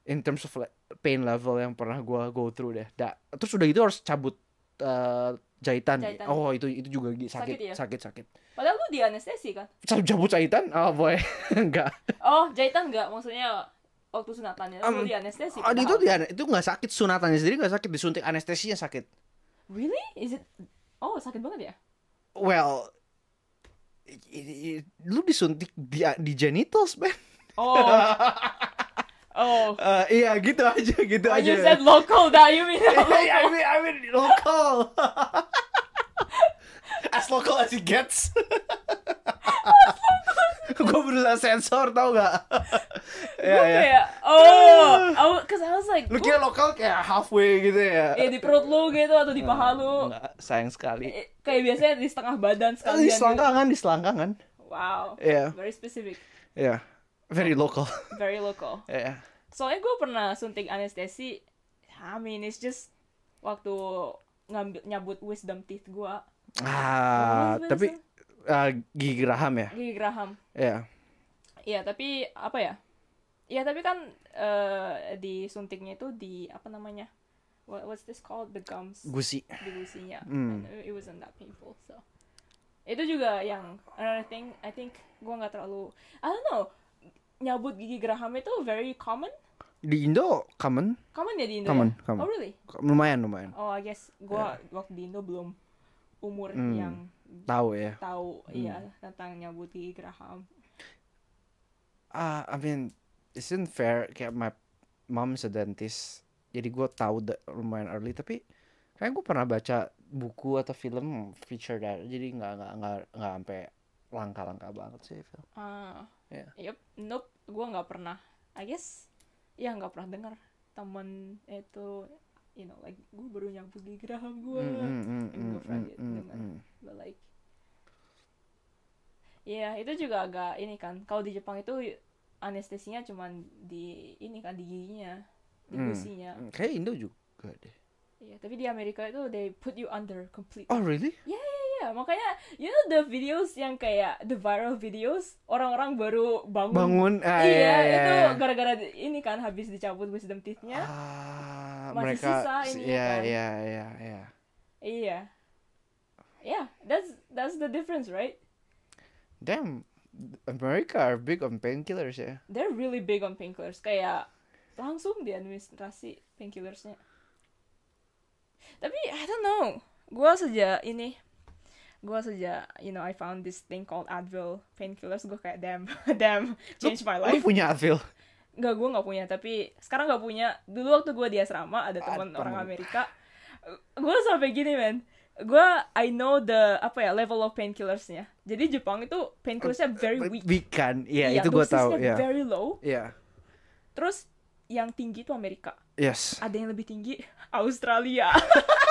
Speaker 1: in terms of like pain level yang pernah gua go through deh. Da, terus udah gitu harus cabut eh, jahitan.
Speaker 2: Jahitan.
Speaker 1: Oh itu itu juga sakit
Speaker 2: Sakit ya?
Speaker 1: sakit sakit.
Speaker 2: Padahal lu di anestesi kan?
Speaker 1: Cabut, jahitan? Oh boy *laughs* enggak.
Speaker 2: Oh, jahitan enggak? Maksudnya waktu sunatannya lu
Speaker 1: Um,
Speaker 2: di anestesi.
Speaker 1: Oh, itu dia itu nggak sakit sunatannya sendiri nggak sakit disuntik anestesinya sakit.
Speaker 2: Really? Is it Oh, sakit banget ya?
Speaker 1: Well i- i- lu disuntik di di genitals man.
Speaker 2: Oh. *laughs* oh.
Speaker 1: Eh, iya gitu aja gitu
Speaker 2: When
Speaker 1: aja.
Speaker 2: you said local, that you mean
Speaker 1: I mean, I mean local. *laughs* as local as it gets. *laughs* gue berusaha sensor tau gak? *laughs* ya
Speaker 2: Gue
Speaker 1: ya.
Speaker 2: kayak, oh, I cause I was like,
Speaker 1: Lu kira lokal kayak halfway gitu ya?
Speaker 2: eh di perut lu gitu atau di paha lu.
Speaker 1: Enggak, sayang sekali.
Speaker 2: Eh, Kayak biasanya di setengah badan
Speaker 1: Di
Speaker 2: sekalian. gitu.
Speaker 1: selangkangan, di selangkangan.
Speaker 2: Wow.
Speaker 1: Yeah,
Speaker 2: Very specific.
Speaker 1: yeah, very local. *laughs*
Speaker 2: Very local.
Speaker 1: yeah.
Speaker 2: Soalnya gue pernah suntik anestesi. I mean, it's just waktu ngambil nyabut wisdom teeth gue.
Speaker 1: Ah, tapi ah, gigi geraham ya.
Speaker 2: Gigi Graham.
Speaker 1: Ya.
Speaker 2: Iya, tapi apa ya? Iya, tapi kan eh, di suntiknya itu di apa namanya? What, what's this called? The gums.
Speaker 1: Gusi.
Speaker 2: Di gusinya.
Speaker 1: Hmm.
Speaker 2: And it wasn't that painful, so. Itu juga yang another thing, I think gue nggak terlalu, I don't know, nyabut gigi Graham itu very common.
Speaker 1: Di Indo common,
Speaker 2: Common ya di Indo
Speaker 1: Common,
Speaker 2: ya?
Speaker 1: common.
Speaker 2: Oh really?
Speaker 1: lumayan lumayan.
Speaker 2: Oh, I guess gua waktu di Indo belum umur
Speaker 1: Hmm.
Speaker 2: yang
Speaker 1: Tahu ya.
Speaker 2: tahu iya tentang nyabut gigi Graham.
Speaker 1: Ah, I mean, isn't fair kayak my mom's a dentist. Jadi gue tahu lumayan early tapi kayak gue pernah baca buku atau film feature that jadi nggak nggak nggak nggak sampai langka-langka banget sih Phil.
Speaker 2: Ah,
Speaker 1: Iya.
Speaker 2: yep, nope, gua nggak pernah. I guess, ya nggak pernah dengar temen itu, you know, like gue baru nyabut gigi Graham gue,
Speaker 1: Mm, mm, mm, mm,
Speaker 2: for
Speaker 1: mm,
Speaker 2: it,
Speaker 1: mm,
Speaker 2: dengar.
Speaker 1: mm.
Speaker 2: but like, ya itu juga agak ini kan. Kalau di Jepang itu anestesinya cuman di ini kan di giginya, di
Speaker 1: Hmm.
Speaker 2: gusinya.
Speaker 1: Mm, Kayak Indo juga deh.
Speaker 2: Iya, tapi di Amerika itu they put you under completely.
Speaker 1: Oh really?
Speaker 2: Iya, makanya you know the videos yang kayak the viral videos orang-orang baru bangun.
Speaker 1: Bangun. Ah,
Speaker 2: iya,
Speaker 1: iya, iya,
Speaker 2: itu
Speaker 1: iya.
Speaker 2: gara-gara ini kan habis dicabut wisdom teeth-nya.
Speaker 1: Ah,
Speaker 2: Masih
Speaker 1: mereka
Speaker 2: sisa ini
Speaker 1: iya
Speaker 2: kan.
Speaker 1: iya iya iya.
Speaker 2: Iya. Yeah, that's that's the difference, right?
Speaker 1: Damn, America are big on painkillers ya.
Speaker 2: They're really big on painkillers. Kayak langsung diadministrasi painkillersnya. Tapi I don't know. Gua sejak ini gua sejak you know I found this thing called Advil painkillers gue kayak damn *laughs* damn change my
Speaker 1: Lu
Speaker 2: life
Speaker 1: punya Advil?
Speaker 2: Enggak, gue nggak punya. Tapi sekarang nggak punya. Dulu waktu gue di asrama ada teman orang. Amerika. Gue sampai gini, men. Gue I know the apa ya level of painkillersnya. Jadi Jepang itu painkillersnya very weak.
Speaker 1: Weak kan? Iya,
Speaker 2: Iya,
Speaker 1: itu gue tahu.
Speaker 2: dosisnya
Speaker 1: Iya.
Speaker 2: very low.
Speaker 1: Iya.
Speaker 2: Terus yang tinggi itu Amerika.
Speaker 1: Yes.
Speaker 2: Ada yang lebih tinggi *laughs* Australia. *laughs*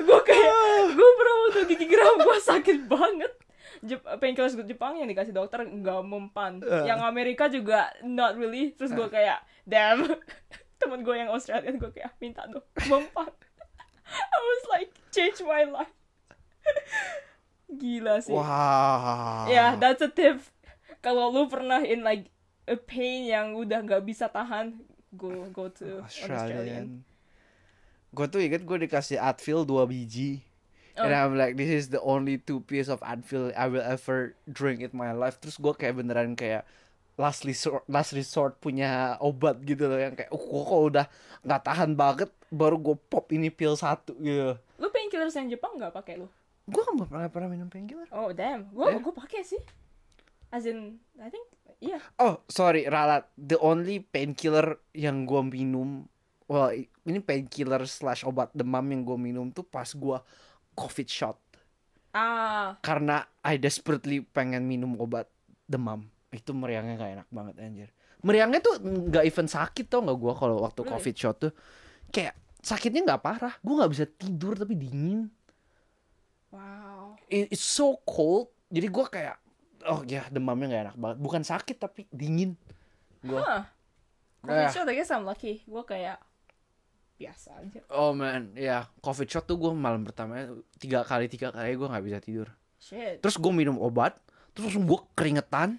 Speaker 2: gue kayak gue pernah waktu gigi geram gue sakit banget. Jep painkillers Jepang yang dikasih dokter nggak mempan.
Speaker 1: Uh.
Speaker 2: Yang Amerika juga not really. Terus gue kayak damn. *laughs* Temen gue yang Australia gue kayak minta dong mempan. *laughs* I was like change my life. *laughs* Gila sih.
Speaker 1: Wow.
Speaker 2: Ya, that's a tip. Kalau lu pernah in like a pain yang udah nggak bisa tahan, go go to an Australian.
Speaker 1: Australian. Gue tuh inget gue dikasih Advil 2 biji.
Speaker 2: Oh.
Speaker 1: And I'm like, this is the only two piece of Advil I will ever drink in my life. Terus gue kayak beneran kayak last resort, last resort punya obat gitu loh yang kayak, oh gue kalau udah nggak tahan banget, baru gue pop ini pil satu gitu.
Speaker 2: Lu painkillers yang Jepang nggak pakai lu?
Speaker 1: Gue gak pernah pernah minum painkiller.
Speaker 2: Oh damn, gua
Speaker 1: Eh?
Speaker 2: gua pakai sih. As in, I think, iya.
Speaker 1: Oh, sorry, Ralat. The only painkiller yang gue minum, well, ini painkiller slash obat demam yang gue minum tuh pas gue COVID shot.
Speaker 2: Ah,
Speaker 1: Karena I desperately pengen minum obat demam. Itu meriangnya gak enak banget anjir. Meriangnya tuh nggak even sakit tau nggak gue kalau waktu
Speaker 2: Really?
Speaker 1: COVID shot tuh. Kayak sakitnya nggak parah. Gue nggak bisa tidur tapi dingin.
Speaker 2: wow.
Speaker 1: It- it's so cold. Jadi gue kayak, oh ya demamnya nggak enak banget. Bukan sakit tapi dingin. Gue.
Speaker 2: Huh.
Speaker 1: Eh.
Speaker 2: Covid shot, I guess I'm lucky. Gua kayak biasa aja.
Speaker 1: Oh man, ya COVID shot tuh gue malam pertama tiga kali tiga kali gue nggak bisa tidur.
Speaker 2: Shit.
Speaker 1: Terus gue minum obat, terus langsung gue keringetan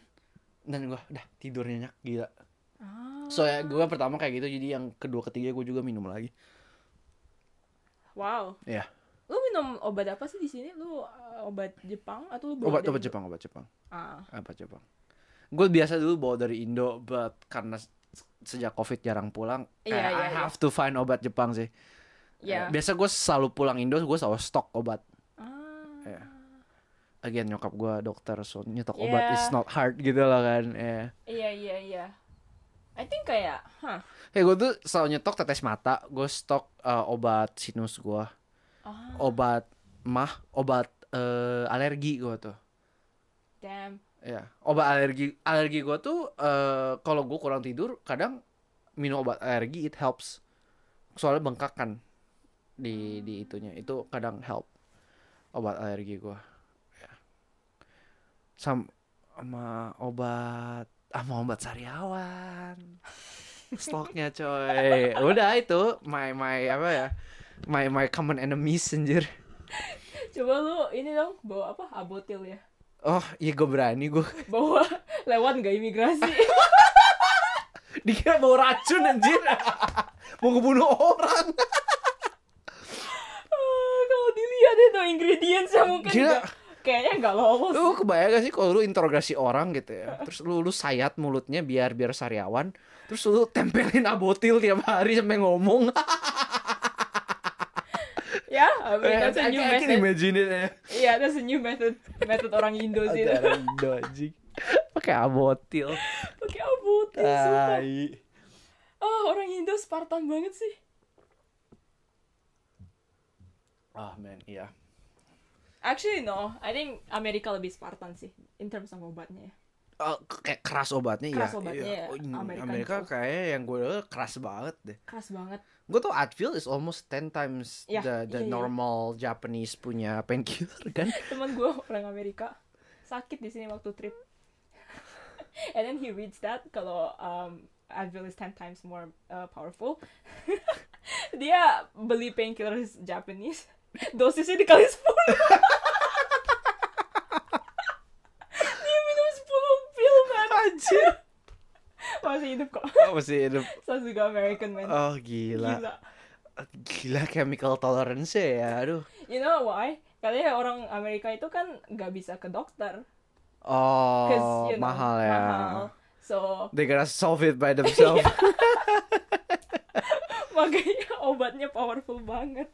Speaker 1: dan gue udah tidur nyenyak gila.
Speaker 2: Ah,
Speaker 1: So ya gue pertama kayak gitu, jadi yang kedua ketiga gue juga minum lagi.
Speaker 2: wow.
Speaker 1: Iya.
Speaker 2: Lu minum obat apa sih di sini? Lu uh, obat Jepang atau lu
Speaker 1: Obat obat? Jepang, obat Jepang,
Speaker 2: Ah,
Speaker 1: obat Jepang. Gue biasa dulu bawa dari Indo, but karena sejak COVID jarang pulang,
Speaker 2: Iya,
Speaker 1: kayak
Speaker 2: iya,
Speaker 1: I
Speaker 2: iya.
Speaker 1: have to find obat Jepang sih.
Speaker 2: ya.
Speaker 1: Biasa gue selalu pulang Indo, gue selalu stok obat.
Speaker 2: Ah.
Speaker 1: Iya. Again nyokap gue dokter, so nyetok obat
Speaker 2: Iya.
Speaker 1: is not hard gitu loh kan. Iya.
Speaker 2: Iya, iya, iya. I think kayak, huh.
Speaker 1: Kayak gue tuh selalu nyetok tetes mata, gue stok uh, obat sinus gue,
Speaker 2: Ah,
Speaker 1: obat mah, obat eh, alergi gue tuh.
Speaker 2: damn.
Speaker 1: Ya, obat alergi alergi gue tuh eh kalau gue kurang tidur, kadang minum obat alergi it helps. Soalnya bengkak kan di di itunya, itu kadang help. obat alergi gua ya. Sam sama obat sama obat sariawan *laughs* stoknya coy udah itu my my apa ya my my common enemies anjir
Speaker 2: Coba lu ini dong bawa apa? Abotil ya.
Speaker 1: Oh iya gue berani gue
Speaker 2: Bawa lewat nggak imigrasi. *laughs*
Speaker 1: dikira bawa racun anjir mau ngebunuh orang
Speaker 2: Ah, Kalau dilihat itu ingredientsnya mungkin
Speaker 1: Gila.
Speaker 2: nggak- kayaknya nggak lolos.
Speaker 1: lu kebayang gak sih kalau lu interogasi orang gitu ya terus lu lu sayat mulutnya biar biar sariawan terus lu tempelin abotil tiap hari sampai ngomong *laughs*
Speaker 2: Ya, I mean, that's a
Speaker 1: I
Speaker 2: new
Speaker 1: can- I can
Speaker 2: method.
Speaker 1: imagine it ya
Speaker 2: Iya, that's a new method. Method orang Indo sih. itu.
Speaker 1: Ajaran Indo anjing pakai abotil
Speaker 2: Pakai abotil sumpah.
Speaker 1: tai
Speaker 2: Oh, orang Indo Spartan banget sih.
Speaker 1: ah man iya
Speaker 2: Actually no, I think Amerika lebih Spartan sih in terms of obatnya. ya.
Speaker 1: Oh, kayak keras obatnya
Speaker 2: Keras
Speaker 1: ya.
Speaker 2: obatnya
Speaker 1: iya.
Speaker 2: ya,
Speaker 1: Oh, ini
Speaker 2: American
Speaker 1: Amerika kayak yang gue denger keras banget deh.
Speaker 2: Keras banget.
Speaker 1: Gue tuh Advil is almost 10 times
Speaker 2: Iya,
Speaker 1: the the
Speaker 2: iya, iya.
Speaker 1: normal Japanese punya painkiller kan. *laughs*
Speaker 2: Teman gue orang Amerika sakit di sini waktu trip. *laughs* And then he reads that kalau um, Advil is 10 times more uh, powerful. *laughs* Dia beli painkillers Japanese. Dosisnya dikali 10. Dia minum 10 pil, man.
Speaker 1: Anjir.
Speaker 2: Masih hidup kok.
Speaker 1: Oh, masih hidup. *laughs*
Speaker 2: juga American, man.
Speaker 1: Oh, gila.
Speaker 2: Gila.
Speaker 1: Gila chemical tolerance ya. Aduh.
Speaker 2: You know why? Katanya orang Amerika itu kan nggak bisa ke dokter.
Speaker 1: Oh,
Speaker 2: you know,
Speaker 1: mahal ya.
Speaker 2: mahal. So,
Speaker 1: They gotta solve it by *laughs* themselves. *laughs*
Speaker 2: makanya obatnya powerful banget.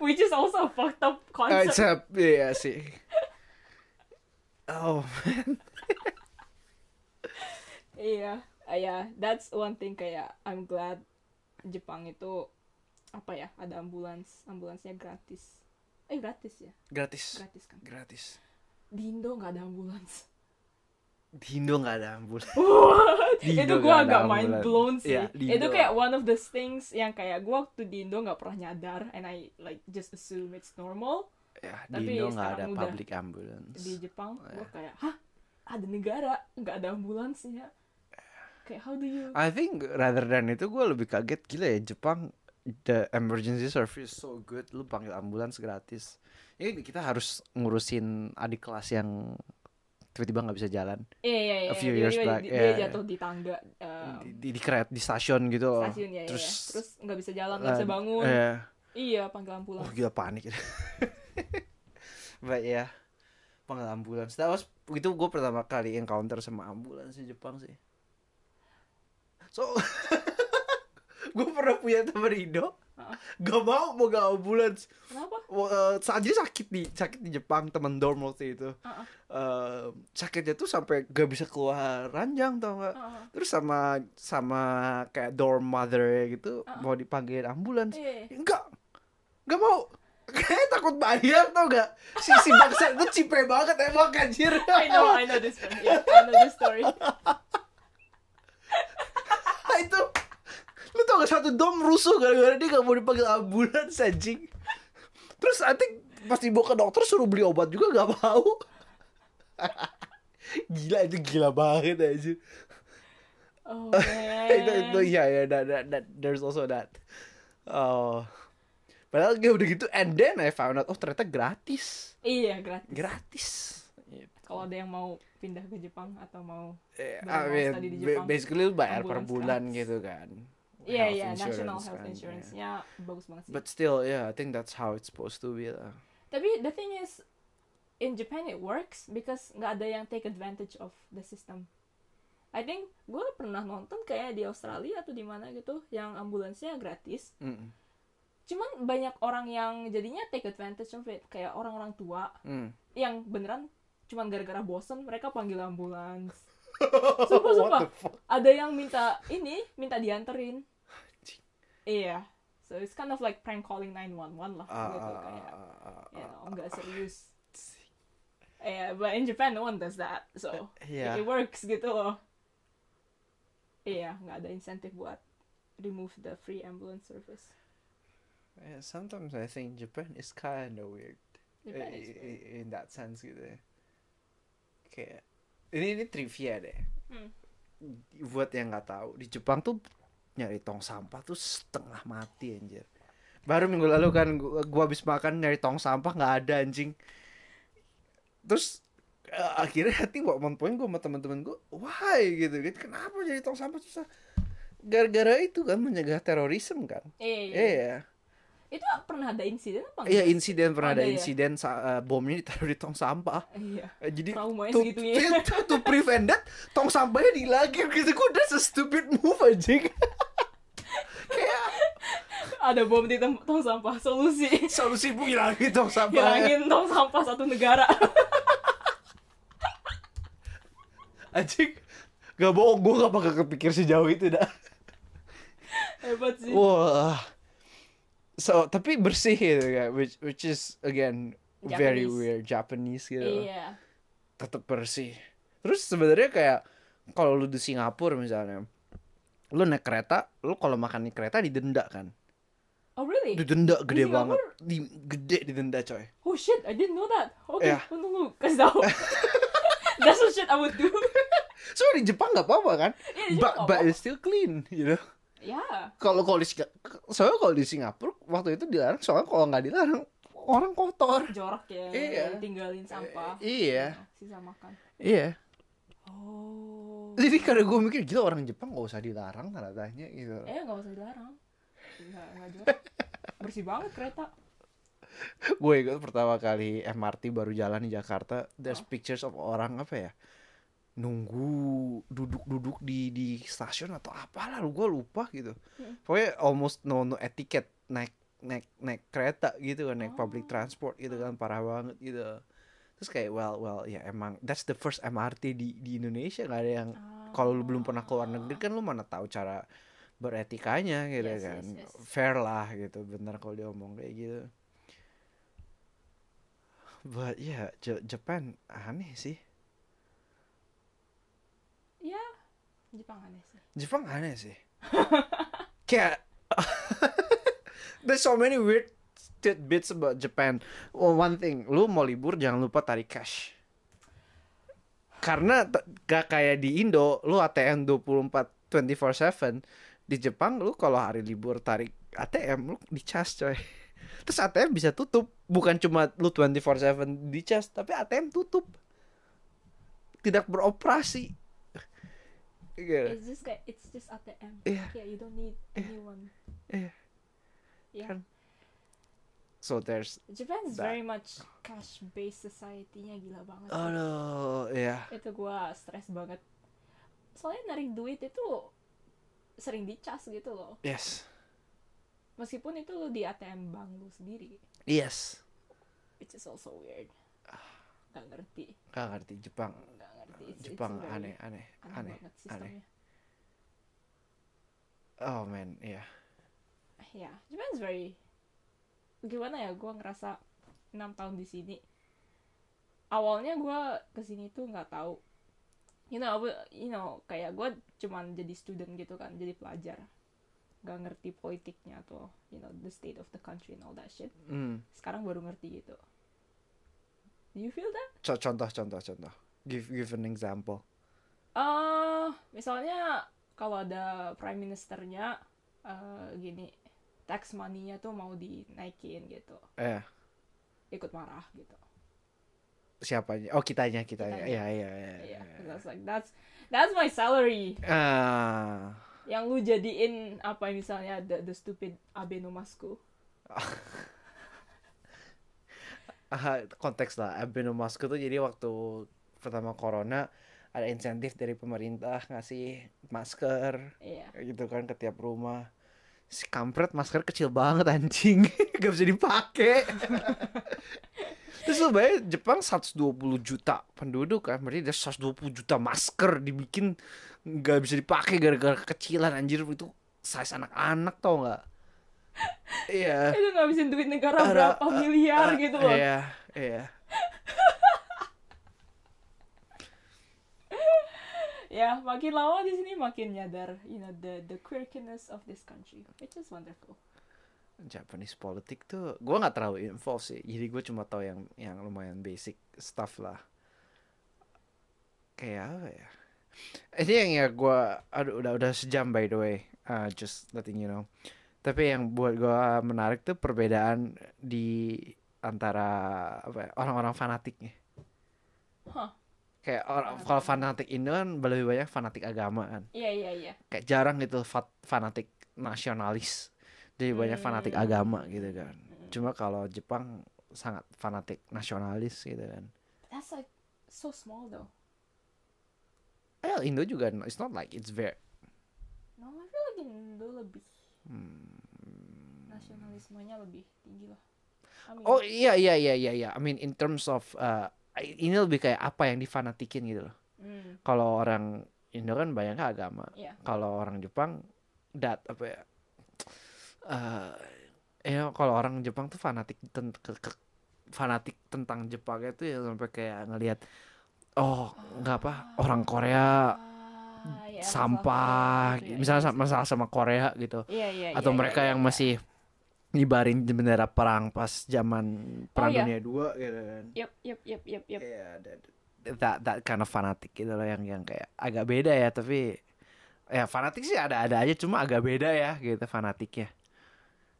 Speaker 2: Which is also a fucked up
Speaker 1: Uh, it's
Speaker 2: concept.
Speaker 1: a, iya sih. Oh, man.
Speaker 2: Iya, Ah, ya, that's one thing kayak I'm glad Jepang itu apa ya, ada ambulans, ambulansnya gratis. Eh gratis ya,
Speaker 1: Gratis.
Speaker 2: gratis kan.
Speaker 1: Gratis.
Speaker 2: Di Indo nggak ada ambulans.
Speaker 1: Di Indo nggak ada ambulans. *laughs*
Speaker 2: Itu gue
Speaker 1: ada
Speaker 2: agak mind blown sih.
Speaker 1: Di
Speaker 2: itu kayak one of the things yang kayak gue waktu di Indo nggak pernah nyadar, and I like just assume it's normal.
Speaker 1: Ya,
Speaker 2: Tapi
Speaker 1: di Indo nggak ada
Speaker 2: udah.
Speaker 1: public ambulance.
Speaker 2: Di Jepang,
Speaker 1: Oh,
Speaker 2: gue
Speaker 1: iya.
Speaker 2: kayak, hah, ada negara nggak ada ambulansnya. Kayak how do you?
Speaker 1: I think rather than itu gue lebih kaget gila ya Jepang the emergency service so good lu panggil ambulans gratis. Ya kita harus ngurusin adik kelas yang tiba-tiba nggak bisa jalan
Speaker 2: Iya iya iya.
Speaker 1: a few
Speaker 2: dia-
Speaker 1: years
Speaker 2: dia,
Speaker 1: back,
Speaker 2: dia
Speaker 1: yeah.
Speaker 2: jatuh di tangga um,
Speaker 1: di, di, di keret di stasiun gitu
Speaker 2: stasiun ya,
Speaker 1: terus
Speaker 2: ya. Terus nggak bisa jalan, nggak bisa
Speaker 1: eh,
Speaker 2: bangun. Iya, panggil ambulans.
Speaker 1: oh gila panik. *laughs* But ya panggil ambulans. That was itu gue pertama kali encounter sama ambulans di Jepang sih. So *laughs* gue pernah punya temen Indo
Speaker 2: Heeh.
Speaker 1: gak mau mau gak ambulans
Speaker 2: Kenapa?
Speaker 1: Eh, saat jadi sakit di sakit di Jepang temen dorm waktu itu
Speaker 2: Heeh.
Speaker 1: Eh, sakitnya tuh sampai gak bisa keluar ranjang tau gak
Speaker 2: Heeh.
Speaker 1: terus sama sama kayak dorm mother gitu
Speaker 2: Uh-uh.
Speaker 1: mau dipanggil ambulans
Speaker 2: Iya.
Speaker 1: enggak enggak mau *laughs* kayak takut bayar tau gak si si bangsa itu cipe banget emang anjir *laughs*
Speaker 2: I know, I know this one. Yeah, I know this story.
Speaker 1: Nah, *laughs* itu. Lu tau gak satu dom rusuh gara-gara dia gak mau dipanggil ambulans anjing? Terus nanti pas dibawa ke dokter suruh beli obat juga gak mau. *laughs* Gila itu gila banget anjing.
Speaker 2: Oh *laughs*
Speaker 1: itu itu ya ya that, that, that, there's also that. Oh. Padahal kayak udah gitu and then I found out oh ternyata gratis.
Speaker 2: Iya, gratis.
Speaker 1: gratis
Speaker 2: Kalau ada yang mau pindah ke Jepang atau mau
Speaker 1: Eh, I mean,
Speaker 2: study di Jepang,
Speaker 1: basically lu bayar per bulan
Speaker 2: gratis.
Speaker 1: gitu kan
Speaker 2: Iya,
Speaker 1: Health
Speaker 2: iya, national
Speaker 1: insurance
Speaker 2: health
Speaker 1: kan,
Speaker 2: insurance-nya bagus banget sih.
Speaker 1: but still yeah I think that's how it's supposed to be lah
Speaker 2: Tapi the thing is in Japan it works because nggak ada yang take advantage of the system. I think gue pernah nonton kayak di Australia atau di mana gitu yang ambulansnya gratis.
Speaker 1: Mm.
Speaker 2: Cuman banyak orang yang jadinya take advantage of it kayak orang-orang tua
Speaker 1: Mm.
Speaker 2: yang beneran cuman gara-gara bosen mereka panggil ambulans. *laughs* Sumpah, sumpah. Ada yang minta ini, minta dianterin. Iya. So it's kind of like prank calling 911 lah
Speaker 1: Ah,
Speaker 2: gitu
Speaker 1: ah,
Speaker 2: kayak
Speaker 1: ah,
Speaker 2: you know, nggak serius. Yeah, but in Japan no one does that, so
Speaker 1: yeah.
Speaker 2: it works gitu loh. Iya, nggak ada insentif buat remove the free ambulance service.
Speaker 1: Yeah, sometimes I think Japan is kind of weird.
Speaker 2: Japan is weird.
Speaker 1: in that sense gitu ya. Kayak ini ini trivia deh.
Speaker 2: Hmm.
Speaker 1: Buat yang nggak tahu di Jepang tuh nyari tong sampah tuh setengah mati anjir. Baru minggu lalu kan gua, gua habis makan nyari tong sampah nggak ada anjing. Terus eh, akhirnya hati gua one point gua sama teman-teman gua, why gitu kan? Kenapa nyari tong sampah susah? Gara-gara itu kan mencegah terorisme kan.
Speaker 2: Iya, iya.
Speaker 1: Iya.
Speaker 2: Itu pernah ada insiden apa?
Speaker 1: Iya insiden pernah ada
Speaker 2: Ada ya?
Speaker 1: insiden sa- eh, bomnya ditaruh di tong sampah.
Speaker 2: Iya.
Speaker 1: Eh, Jadi
Speaker 2: Trauma
Speaker 1: to,
Speaker 2: segitunya. *laughs*
Speaker 1: to, to prevent that tong sampahnya dilagir gitu kok that's a stupid move anjing. *laughs* Kayak
Speaker 2: Ada bom di tong sampah. Solusi.
Speaker 1: solusi bu hilangin tong sampah.
Speaker 2: Hilangin tong sampah satu negara. *laughs*
Speaker 1: Anjing. Gak bohong gue gak bakal kepikir sejauh itu dah.
Speaker 2: Hebat sih.
Speaker 1: Wah. So tapi bersih gitu kan which which is again very
Speaker 2: Japanese.
Speaker 1: weird Japanese gitu.
Speaker 2: Iya.
Speaker 1: tetap bersih. Terus sebenarnya kayak kalau lu di Singapura misalnya, lu naik kereta, lu kalau makan di kereta didenda kan?
Speaker 2: Oh really?
Speaker 1: Didenda gede
Speaker 2: Singapura?
Speaker 1: banget, di, gede didenda coy.
Speaker 2: Oh shit, I didn't know that. Oke,
Speaker 1: Iya.
Speaker 2: tunggu tunggu, kasih tahu. *laughs* That's the shit I would do.
Speaker 1: So di Jepang nggak apa-apa kan?
Speaker 2: Iya, di
Speaker 1: but but it's still clean, you know.
Speaker 2: Ya,
Speaker 1: Kalau kalau di soalnya kalau di Singapura waktu itu dilarang, soalnya kalau nggak dilarang orang kotor.
Speaker 2: jorok ya,
Speaker 1: Iya.
Speaker 2: tinggalin sampah.
Speaker 1: Iya.
Speaker 2: Sisa makan.
Speaker 1: Iya.
Speaker 2: Oh.
Speaker 1: Jadi kadang gue mikir gila orang Jepang nggak usah dilarang tanda tanya gitu.
Speaker 2: Eh nggak usah dilarang. Nggak nggak jorok. *laughs* Bersih banget kereta.
Speaker 1: gue ikut pertama kali MRT baru jalan di Jakarta there's
Speaker 2: Oh.
Speaker 1: pictures of orang apa ya nunggu duduk-duduk di di stasiun atau apalah lu gue lupa gitu
Speaker 2: Hmm.
Speaker 1: pokoknya almost no no etiket naik naik naik kereta gitu kan naik public
Speaker 2: Oh.
Speaker 1: transport gitu kan parah banget gitu terus kayak well well ya emang that's the first MRT di di Indonesia nggak ada yang kalau lu belum pernah keluar negeri kan lu mana tahu cara beretikanya gitu
Speaker 2: Yes,
Speaker 1: kan
Speaker 2: yes, yes.
Speaker 1: fair lah gitu bener kalau dia ngomong kayak gitu but ya Ja- Japan aneh sih
Speaker 2: Ya, Jepang aneh sih.
Speaker 1: Jepang aneh sih. *laughs* Kayak *laughs* there's so many weird tidbits about Japan. One thing lu mau libur jangan lupa tarik cash. Karena gak kayak di Indo lu ATM 24 24/7 di Jepang lu kalau hari libur tarik ATM lu dicas coy. *laughs* Terus ATM bisa tutup. Bukan cuma lu 24/7 dicas tapi ATM tutup. Tidak beroperasi Gitu.
Speaker 2: It's just kayak it's just ATM.
Speaker 1: Iya.
Speaker 2: Yeah, you don't need anyone.
Speaker 1: Iya.
Speaker 2: Yeah.
Speaker 1: Kan. so there's
Speaker 2: Japan is
Speaker 1: That.
Speaker 2: very much cash based society-nya gila banget. sih.
Speaker 1: aduh ya
Speaker 2: Itu gua stres banget. Soalnya narik duit itu sering dicas gitu loh.
Speaker 1: yes
Speaker 2: Meskipun itu lu di ATM bank lu sendiri,
Speaker 1: yes
Speaker 2: which is also weird. Gak ngerti,
Speaker 1: gak ngerti Jepang.
Speaker 2: It's,
Speaker 1: Jepang
Speaker 2: it's
Speaker 1: aneh aneh
Speaker 2: aneh,
Speaker 1: aneh
Speaker 2: sistemnya.
Speaker 1: oh man iya
Speaker 2: Ya, Japan is very gimana ya? Gua ngerasa enam tahun di sini. Awalnya gua ke sini tuh nggak tahu. You know, you know, kayak gua cuman jadi student gitu kan, jadi pelajar. Gak ngerti politiknya atau you know the state of the country and all that shit.
Speaker 1: Hmm.
Speaker 2: Sekarang baru ngerti gitu. Do you feel that?
Speaker 1: Co- contoh contoh contoh give give an example.
Speaker 2: Eh misalnya kalau ada prime ministernya eh gini tax money-nya tuh mau dinaikin gitu.
Speaker 1: Eh.
Speaker 2: Ikut marah gitu.
Speaker 1: Siapanya? Oh kitanya kitanya.
Speaker 2: Kitanya.
Speaker 1: iya iya iya
Speaker 2: Iya,
Speaker 1: iya.
Speaker 2: that's like that's that's my salary.
Speaker 1: Ah.
Speaker 2: Yang lu jadiin apa misalnya the, the stupid abenomasku? *laughs*
Speaker 1: Ah, konteks lah. Abenomasku tuh jadi waktu pertama corona ada insentif dari pemerintah ngasih masker
Speaker 2: iya.
Speaker 1: gitu kan ke tiap rumah. Si kampret masker kecil banget anjing. *laughs* Gak bisa dipakai. Terus bayangin Jepang 120 juta penduduk kan berarti ada 120 juta masker dibikin nggak bisa dipakai gara-gara kekecilan anjir. Itu size anak-anak tau nggak? Iya. *laughs*
Speaker 2: Itu ngabisin duit negara
Speaker 1: Ada-
Speaker 2: berapa miliar
Speaker 1: Ah,
Speaker 2: gitu loh.
Speaker 1: iya iya
Speaker 2: ya makin lama di sini makin nyadar you know the the quirkiness of this country. Which is wonderful.
Speaker 1: Japanese politik tuh gue nggak terlalu info sih. Jadi gue cuma tahu yang yang lumayan basic stuff lah. Kayak apa ya? Ini yang ya gue aduh udah udah sejam by the way. Uh, just letting you know. Tapi yang buat gue menarik tuh perbedaan di antara apa ya, orang-orang fanatiknya.
Speaker 2: Hah.
Speaker 1: Kayak orang kalau fanatik Indo kan lebih banyak fanatik agama kan
Speaker 2: Iya iya iya.
Speaker 1: kayak jarang gitu fa- fanatik nasionalis jadi banyak fanatik
Speaker 2: Hmm.
Speaker 1: agama gitu kan cuma kalau Jepang sangat fanatik nasionalis gitu kan
Speaker 2: That's like so small though.
Speaker 1: eh Indo juga it's not like it's very
Speaker 2: No, I feel like Indo lebih
Speaker 1: hmm.
Speaker 2: nasionalismenya lebih tinggi lah. I mean,
Speaker 1: oh iya iya iya iya iya I mean in terms of uh, ini lebih kayak apa yang difanatikin gitu loh
Speaker 2: hmm,
Speaker 1: kalau orang Indo kan banyaknya agama
Speaker 2: Iya.
Speaker 1: kalau orang Jepang dat apa ya eh ya kalau orang Jepang tuh fanatik ten- ke- ke- fanatik tentang Jepang itu ya sampai kayak ngelihat oh nggak apa orang Korea
Speaker 2: Ah, ya,
Speaker 1: sampah
Speaker 2: gitu ya,
Speaker 1: misalnya
Speaker 2: iya
Speaker 1: sa- masalah sama Korea gitu
Speaker 2: Iya iya.
Speaker 1: atau
Speaker 2: iya,
Speaker 1: mereka
Speaker 2: iya,
Speaker 1: yang
Speaker 2: iya.
Speaker 1: masih ngibarin bendera perang pas zaman perang
Speaker 2: iya.
Speaker 1: dunia dua gitu kan
Speaker 2: Yep yep yep yep yep.
Speaker 1: Iya, that, that that kind of fanatik gitu loh yang yang kayak agak beda ya tapi ya fanatik sih ada-ada aja cuma agak beda ya gitu fanatiknya.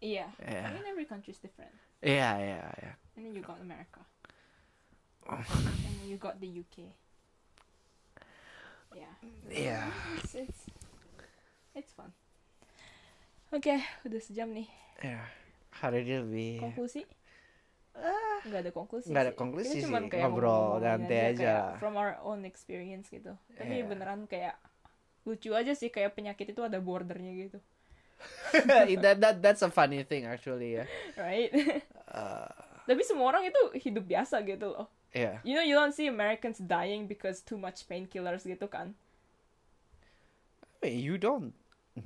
Speaker 2: Iya.
Speaker 1: Iya.
Speaker 2: I mean every country is different.
Speaker 1: Iya iya iya.
Speaker 2: And then you got America.
Speaker 1: Oh. *laughs*
Speaker 2: and then you got the UK. Yeah.
Speaker 1: Iya.
Speaker 2: It's it's, it's fun. Oke, udah sejam nih.
Speaker 1: Iya. Hari ini lebih
Speaker 2: Konklusi? Nggak ada konklusi
Speaker 1: nggak ada konklusi sih,
Speaker 2: kayak
Speaker 1: ngobrol santai aja.
Speaker 2: kayak From our own experience gitu. Tapi
Speaker 1: Iya.
Speaker 2: beneran kayak lucu aja sih kayak penyakit itu ada bordernya gitu. *laughs*
Speaker 1: that that that's a funny thing actually ya.
Speaker 2: Right? *laughs*
Speaker 1: Uh,
Speaker 2: Tapi semua orang itu hidup biasa gitu loh.
Speaker 1: Iya.
Speaker 2: You know, you don't see Americans dying because too much painkillers gitu kan.
Speaker 1: Wait, you don't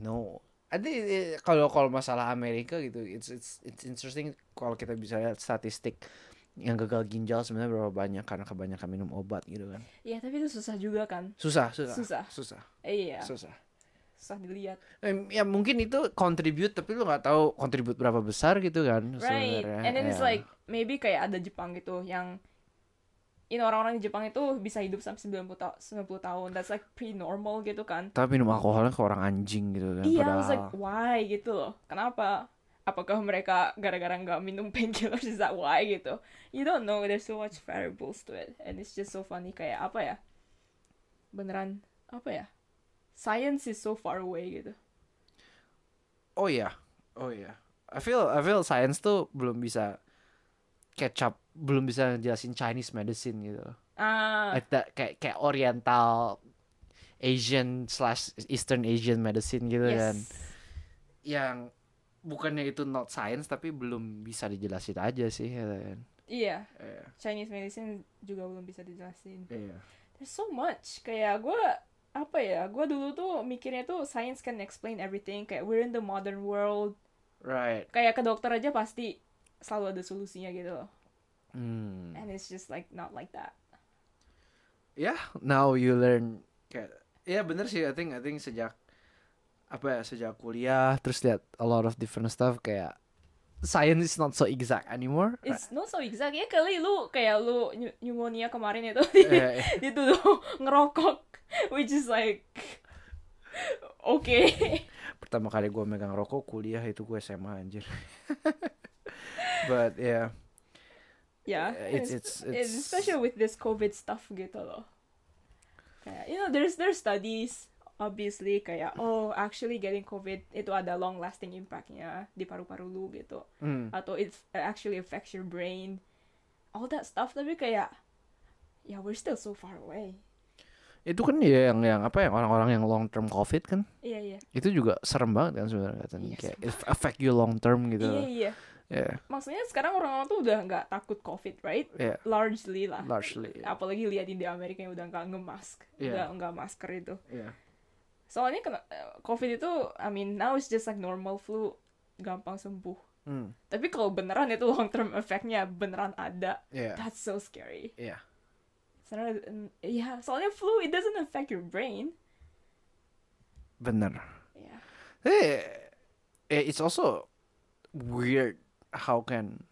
Speaker 1: know. I think eh, kalau kalau masalah Amerika gitu, it's it's it's interesting kalau kita bisa lihat statistik yang gagal ginjal sebenarnya berapa banyak karena kebanyakan minum obat gitu kan.
Speaker 2: Iya, tapi itu susah juga kan.
Speaker 1: Susah, susah.
Speaker 2: Susah.
Speaker 1: Susah.
Speaker 2: Eh, iya,
Speaker 1: Susah.
Speaker 2: susah dilihat.
Speaker 1: Ya mungkin itu contribute tapi lu nggak tahu contribute berapa besar gitu kan
Speaker 2: Right.
Speaker 1: sebenarnya.
Speaker 2: And then it's
Speaker 1: Ya.
Speaker 2: like maybe kayak ada Jepang gitu yang you know orang-orang di Jepang itu bisa hidup sampai 90 tahun 90 tahun. That's like pretty normal gitu kan.
Speaker 1: tapi minum alkoholnya ke orang anjing gitu kan.
Speaker 2: Iya, I
Speaker 1: Padahal
Speaker 2: was like why gitu loh. Kenapa? Apakah mereka gara-gara nggak minum *laughs* painkillers is that why gitu? You don't know. There's so much variables to it, and it's just so funny. Kayak apa ya? Beneran apa ya? Science is so far away gitu.
Speaker 1: oh iya, oh iya. I feel I feel science tuh belum bisa catch up, belum bisa jelasin Chinese medicine gitu.
Speaker 2: Ah,
Speaker 1: Like that, kayak kayak Oriental Asian slash Eastern Asian medicine gitu kan.
Speaker 2: yes.
Speaker 1: Yang bukannya itu not science tapi belum bisa dijelasin aja sih gitu kan.
Speaker 2: Iya,
Speaker 1: Iya.
Speaker 2: Chinese medicine juga belum bisa dijelasin.
Speaker 1: Iya.
Speaker 2: There's so much. Kayak gue apa ya? Gue dulu tuh mikirnya tuh science can explain everything. Kayak we're in the modern world.
Speaker 1: Right.
Speaker 2: Kayak ke dokter aja pasti selalu ada solusinya gitu loh.
Speaker 1: Hmm.
Speaker 2: And it's just like not like that.
Speaker 1: ya now you learn kayak ya bener sih. I think I think sejak apa ya sejak kuliah terus lihat a lot of different stuff kayak science is not so exact anymore.
Speaker 2: It's not so exact. Ya kali lu kayak lu pneu- pneumonia kemarin itu. *laughs*
Speaker 1: Eh, eh, *laughs*
Speaker 2: dituduh ngerokok which is like oke *laughs*
Speaker 1: pertama kali gue megang rokok kuliah itu gue SMA anjir. But yeah
Speaker 2: ya *laughs*
Speaker 1: It's-
Speaker 2: and
Speaker 1: it's-
Speaker 2: it's-
Speaker 1: it's-
Speaker 2: especially with this covid stuff gitu loh. Kayak you know there's there's studies obviously kayak oh actually getting covid itu ada long lasting impactnya di paru-paru lu gitu.
Speaker 1: Hmm,
Speaker 2: atau it actually affects your brain. All that stuff tapi kayak ya we're still so far away.
Speaker 1: Itu kan ya yang yang apa ya orang-orang yang long term covid kan?
Speaker 2: Iya iya.
Speaker 1: Itu juga serem banget kan sebenarnya katanya.
Speaker 2: Iya,
Speaker 1: kayak it affect you long term gitu.
Speaker 2: Iya iya
Speaker 1: ya
Speaker 2: maksudnya sekarang orang-orang tuh udah nggak takut covid right?
Speaker 1: Ya
Speaker 2: largely lah.
Speaker 1: Largely
Speaker 2: apalagi lihat di Amerika yang udah nggak ngemask
Speaker 1: Iya.
Speaker 2: udah nggak masker itu.
Speaker 1: Ya
Speaker 2: soalnya kena eh, covid itu I mean now it's just like normal flu gampang sembuh.
Speaker 1: Hmm,
Speaker 2: tapi kalau beneran itu long term effectnya beneran ada.
Speaker 1: Ya
Speaker 2: that's so scary.
Speaker 1: Ya
Speaker 2: Soalnya, mm, ya soalnya flu it doesn't affect your brain.
Speaker 1: Bener.
Speaker 2: Ya
Speaker 1: Eh, eh, it's also weird how can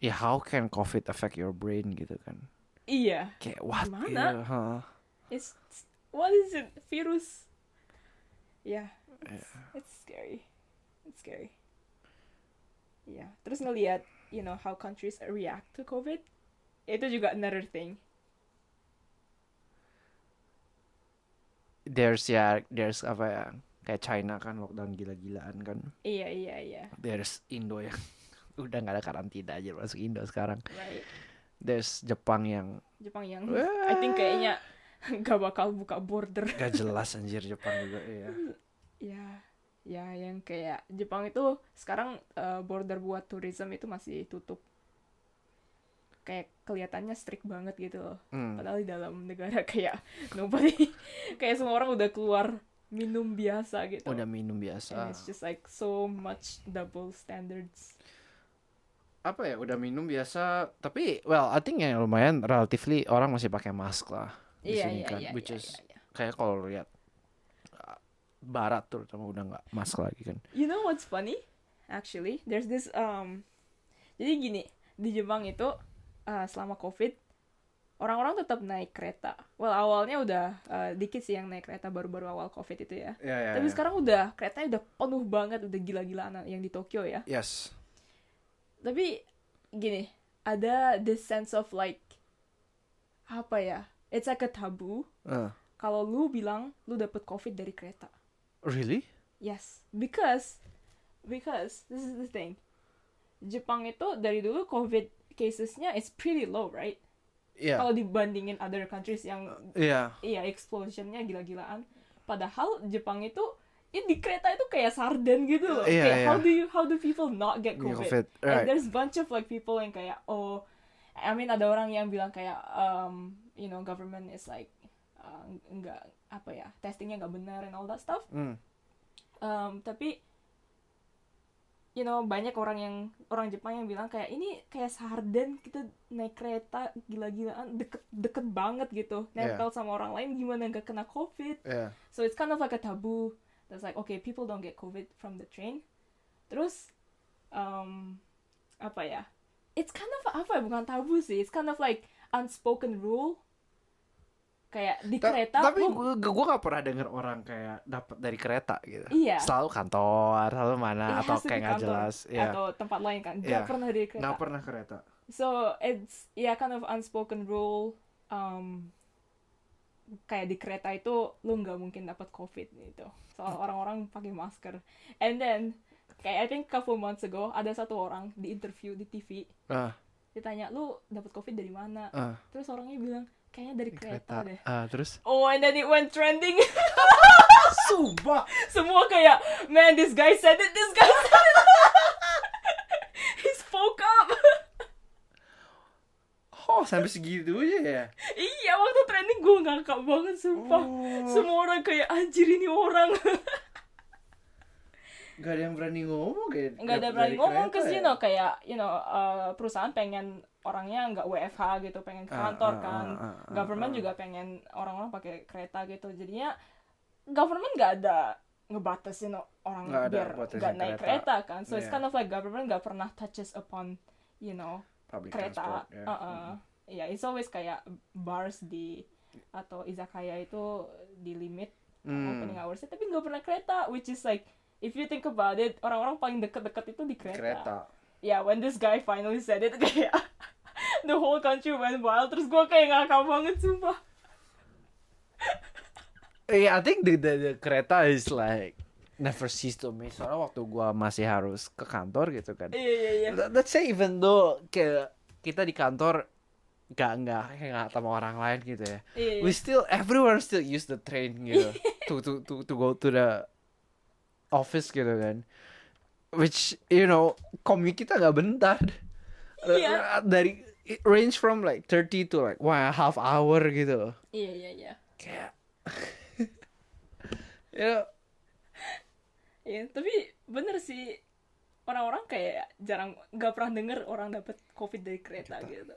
Speaker 1: ya how can covid affect your brain gitu kan
Speaker 2: iya
Speaker 1: kayak what
Speaker 2: Gimana?
Speaker 1: gitu, huh?
Speaker 2: it's what is it? Virus? Yeah. It's, it's scary. It's scary. Yeah. Terus ngelihat you know how countries react to covid itu juga another thing.
Speaker 1: There's ya there's apa ya kayak China kan lockdown gila-gilaan kan.
Speaker 2: Iya iya iya.
Speaker 1: There's Indo yang *laughs* udah nggak ada karantina aja masuk Indo sekarang.
Speaker 2: Right.
Speaker 1: There's Jepang yang
Speaker 2: Jepang yang I think kayaknya *laughs* gak bakal buka border.
Speaker 1: Gak jelas anjir Jepang juga iya. *laughs*
Speaker 2: Ya ya yang kayak Jepang itu sekarang uh, border buat tourism itu masih tutup. Kayak kelihatannya strict banget gitu loh.
Speaker 1: Hmm.
Speaker 2: padahal di dalam negara kayak nobody kayak semua orang udah keluar minum biasa gitu.
Speaker 1: Udah minum
Speaker 2: and
Speaker 1: biasa
Speaker 2: it's just like so much double standards.
Speaker 1: Apa ya udah minum biasa tapi well I think yang lumayan relatively orang masih pakai mask lah di
Speaker 2: iya
Speaker 1: sini
Speaker 2: iya
Speaker 1: kan
Speaker 2: iya
Speaker 1: which
Speaker 2: iya,
Speaker 1: is
Speaker 2: iya, iya.
Speaker 1: kayak kalau lihat uh, barat terutama udah nggak mask lagi kan.
Speaker 2: You know what's funny? Actually there's this um jadi gini di Jepang itu uh, selama covid orang-orang tetap naik kereta. Well awalnya udah uh, dikit sih yang naik kereta baru-baru awal covid itu ya.
Speaker 1: Ya ya
Speaker 2: tapi sekarang udah keretanya udah penuh banget udah gila-gilaan yang di Tokyo ya.
Speaker 1: Yes.
Speaker 2: Tapi gini ada this sense of like apa ya it's like a taboo.
Speaker 1: Uh,
Speaker 2: kalau lu bilang lu dapet covid dari kereta.
Speaker 1: Really?
Speaker 2: Yes, because because this is the thing. Jepang itu dari dulu COVID casesnya is pretty low, right?
Speaker 1: Iya
Speaker 2: Kalau dibandingin other countries yang
Speaker 1: iya
Speaker 2: iya explosionnya gila-gilaan. Padahal Jepang itu ya di kereta itu kayak sarden gitu loh.
Speaker 1: Iya,
Speaker 2: kayak
Speaker 1: iya.
Speaker 2: how do you how do people not get COVID?
Speaker 1: COVID,
Speaker 2: And
Speaker 1: right.
Speaker 2: there's bunch of like people yang kayak oh I mean ada orang yang bilang kayak um you know government is like uh, nggak apa ya testingnya nggak benar and all that stuff.
Speaker 1: Hmm.
Speaker 2: Um, tapi you know banyak orang yang orang Jepang yang bilang kayak ini kayak sarden kita naik kereta gila-gilaan deket-deket banget gitu.
Speaker 1: Yeah.
Speaker 2: nempel sama orang lain gimana nggak kena covid?
Speaker 1: Iya.
Speaker 2: so it's kind of like a taboo. That's like okay people don't get covid from the train. Terus um, apa ya? It's kind of apa ya? Bukan tabu sih. It's kind of like unspoken rule kayak di
Speaker 1: Ta-
Speaker 2: kereta
Speaker 1: tapi gue gue gak pernah denger orang kayak dapat dari kereta gitu.
Speaker 2: Iya.
Speaker 1: selalu kantor selalu mana
Speaker 2: It
Speaker 1: atau kayak nggak jelas ya
Speaker 2: atau tempat lain kan.
Speaker 1: Iya.
Speaker 2: nggak pernah dari kereta.
Speaker 1: Nggak pernah kereta.
Speaker 2: So it's yeah kind of unspoken rule um, kayak di kereta itu lu nggak mungkin dapat covid gitu. Soal orang-orang pakai masker. And then kayak I think couple months ago ada satu orang di interview di TV
Speaker 1: ah.
Speaker 2: ditanya lu dapat covid dari mana?
Speaker 1: Ah.
Speaker 2: Terus orangnya bilang kayaknya dari kereta, deh.
Speaker 1: Ah terus?
Speaker 2: Oh and then it went trending. *laughs*
Speaker 1: Sumpah.
Speaker 2: Semua kayak man this guy said it this guy said it. *laughs* He spoke up.
Speaker 1: Oh sampai segitu aja ya?
Speaker 2: Iya waktu trending gue ngakak banget sumpah.
Speaker 1: Oh.
Speaker 2: semua orang kayak anjir ini orang *laughs*
Speaker 1: nggak ada yang berani ngomong kayak
Speaker 2: nggak ada berani ngomong ke you know kayak you know uh, perusahaan pengen orangnya nggak WFH gitu pengen ke
Speaker 1: Ah,
Speaker 2: kantor
Speaker 1: ah,
Speaker 2: kan
Speaker 1: ah, ah, ah,
Speaker 2: government
Speaker 1: ah.
Speaker 2: juga pengen orang-orang pakai kereta gitu jadinya government nggak ada ngebatasin orang
Speaker 1: ada
Speaker 2: biar nggak naik
Speaker 1: kereta.
Speaker 2: kereta kan so it's
Speaker 1: Iya.
Speaker 2: kind of like government nggak pernah touches upon you know
Speaker 1: Public
Speaker 2: kereta
Speaker 1: ya.
Speaker 2: uh-uh. ya it's always kayak bars di atau izakaya itu di limit
Speaker 1: Hmm.
Speaker 2: opening hours tapi nggak pernah kereta which is like if you think about it orang-orang paling deket-deket itu di kereta,
Speaker 1: kereta
Speaker 2: yeah when this guy finally said it *laughs* kayak the whole country went wild terus gue kayak ngakak banget sumpah
Speaker 1: Yeah, I think the, the, the kereta is like never cease to amaze. Soalnya waktu gua masih harus ke kantor gitu kan.
Speaker 2: iya iya iya
Speaker 1: Let- Let's say even though kayak kita di kantor gak nggak kayak nggak sama orang lain gitu ya.
Speaker 2: Iya, iya.
Speaker 1: We still everyone still use the train gitu *laughs* to to to to go to the office gitu kan. Which you know commute kita nggak bentar.
Speaker 2: Iya.
Speaker 1: Dari it range from like 30 to like one half hour gitu.
Speaker 2: iya iya iya
Speaker 1: Kayak *laughs* ya
Speaker 2: Iya, tapi bener sih orang-orang kayak jarang nggak pernah denger orang dapet covid dari kereta gitu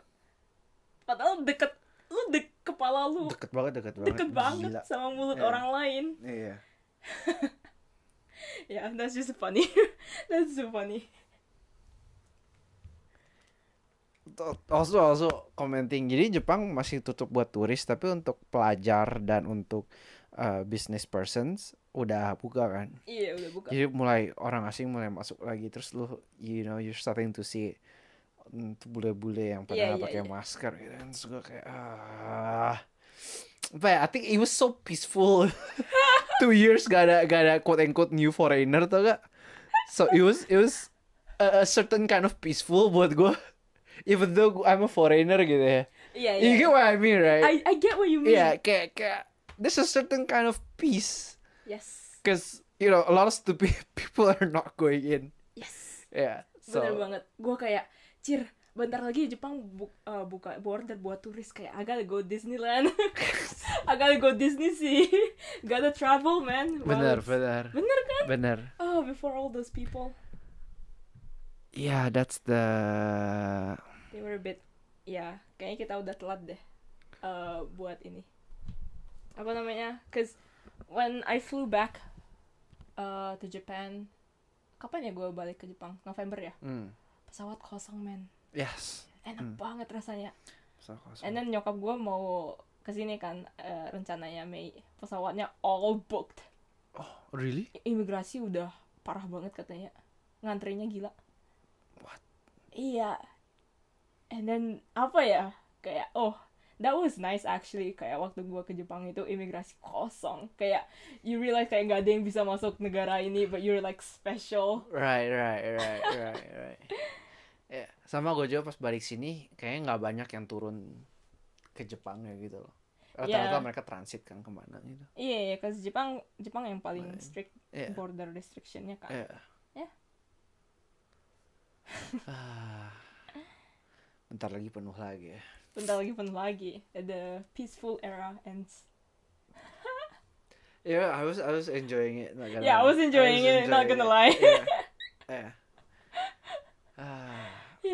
Speaker 2: padahal deket lu dek kepala lu
Speaker 1: deket banget deket banget
Speaker 2: deket banget
Speaker 1: Gila.
Speaker 2: sama mulut
Speaker 1: Iya.
Speaker 2: orang lain
Speaker 1: iya
Speaker 2: yeah, *laughs* *laughs* that's just funny. *laughs* that's so funny.
Speaker 1: also also commenting jadi Jepang masih tutup buat turis tapi untuk pelajar dan untuk uh, business persons udah buka kan
Speaker 2: Iya, udah buka.
Speaker 1: jadi mulai orang asing mulai masuk lagi terus lu you know you're starting to see bule-bule yang pada nggak
Speaker 2: iya,
Speaker 1: pakai
Speaker 2: iya.
Speaker 1: masker gitu kan terus gue kayak ah But I think it was so peaceful *laughs* two years gak ada gak ada quote unquote new foreigner tau gak so it was it was a, a certain kind of peaceful buat gue even though I'm a foreigner gitu ya
Speaker 2: Iya, iya.
Speaker 1: you get what I mean right
Speaker 2: I I get what you mean.
Speaker 1: yeah kayak kayak there's a certain kind of peace
Speaker 2: Yes.
Speaker 1: because you know a lot of stupid *laughs* people are not going in
Speaker 2: Yes.
Speaker 1: yeah so
Speaker 2: Bener banget. Gue kayak, Cir, bentar lagi Jepang bu- uh, buka border buat turis kayak I gotta go Disneyland. *laughs* I gotta go Disney sih. *laughs* gotta travel, man. Wow,
Speaker 1: bener bener
Speaker 2: Bener kan?
Speaker 1: bener
Speaker 2: Oh, before all those people.
Speaker 1: yeah that's the
Speaker 2: They were a bit, ya, kayaknya kita udah telat deh uh, buat ini. Apa namanya? Cause when I flew back uh, to Japan, kapan ya gue balik ke Jepang? November ya?
Speaker 1: mm,
Speaker 2: Pesawat kosong, man.
Speaker 1: Yes
Speaker 2: Enak
Speaker 1: Hmm.
Speaker 2: banget rasanya.
Speaker 1: so kosong.
Speaker 2: And then nyokap gue mau ke sini kan uh, rencananya Mei. Pesawatnya all booked.
Speaker 1: really
Speaker 2: I- Imigrasi udah parah banget katanya. Ngantrinya gila.
Speaker 1: What?
Speaker 2: Iya. And then apa ya? Kayak oh that was nice actually kayak waktu gua ke Jepang itu imigrasi kosong kayak you realize kayak nggak ada yang bisa masuk negara ini but you're like special
Speaker 1: right right right right right *laughs* ya sama gue juga pas balik sini kayaknya nggak banyak yang turun ke Jepang ya gitu loh rata-rata
Speaker 2: Yeah.
Speaker 1: mereka transit kan ke mana gitu
Speaker 2: iya yeah, cause Jepang Jepang yang paling strict
Speaker 1: Iya.
Speaker 2: border restrictionnya kan
Speaker 1: Iya.
Speaker 2: Ya.
Speaker 1: Ah. bentar lagi penuh lagi ya
Speaker 2: bentar lagi penuh lagi the peaceful era ends *laughs*
Speaker 1: Yeah, I was I was enjoying it. Not gonna
Speaker 2: Yeah, I was enjoying it, not gonna lie.
Speaker 1: Yeah. *laughs* yeah.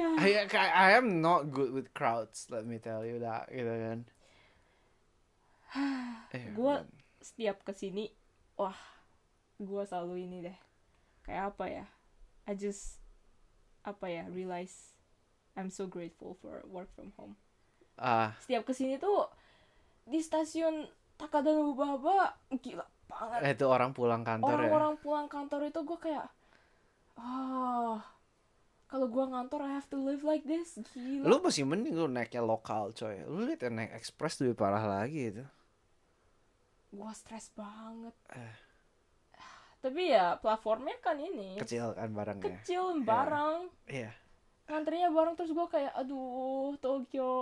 Speaker 1: Ah.
Speaker 2: yeah
Speaker 1: I, I am not good with crowds. Let me tell you that, gitu kan. Eh, *sighs*
Speaker 2: Gua-
Speaker 1: man.
Speaker 2: setiap ke sini wah gua selalu ini deh kayak apa ya I just apa ya realize I'm so grateful for work from home
Speaker 1: ah
Speaker 2: setiap ke sini tuh di stasiun Takada Nobaba gila banget
Speaker 1: itu orang pulang kantor ya.
Speaker 2: orang-orang pulang kantor itu gue kayak ah kalau gua ngantor I have to live like this. Gila.
Speaker 1: Lu masih mending lu naiknya lokal coy. Lu lihat yang naik express lebih parah lagi itu.
Speaker 2: gua stres banget.
Speaker 1: Eh.
Speaker 2: tapi ya platformnya kan ini.
Speaker 1: Kecil kan barangnya.
Speaker 2: kecil barang.
Speaker 1: Iya.
Speaker 2: ngantrinya bareng terus gue kayak aduh Tokyo.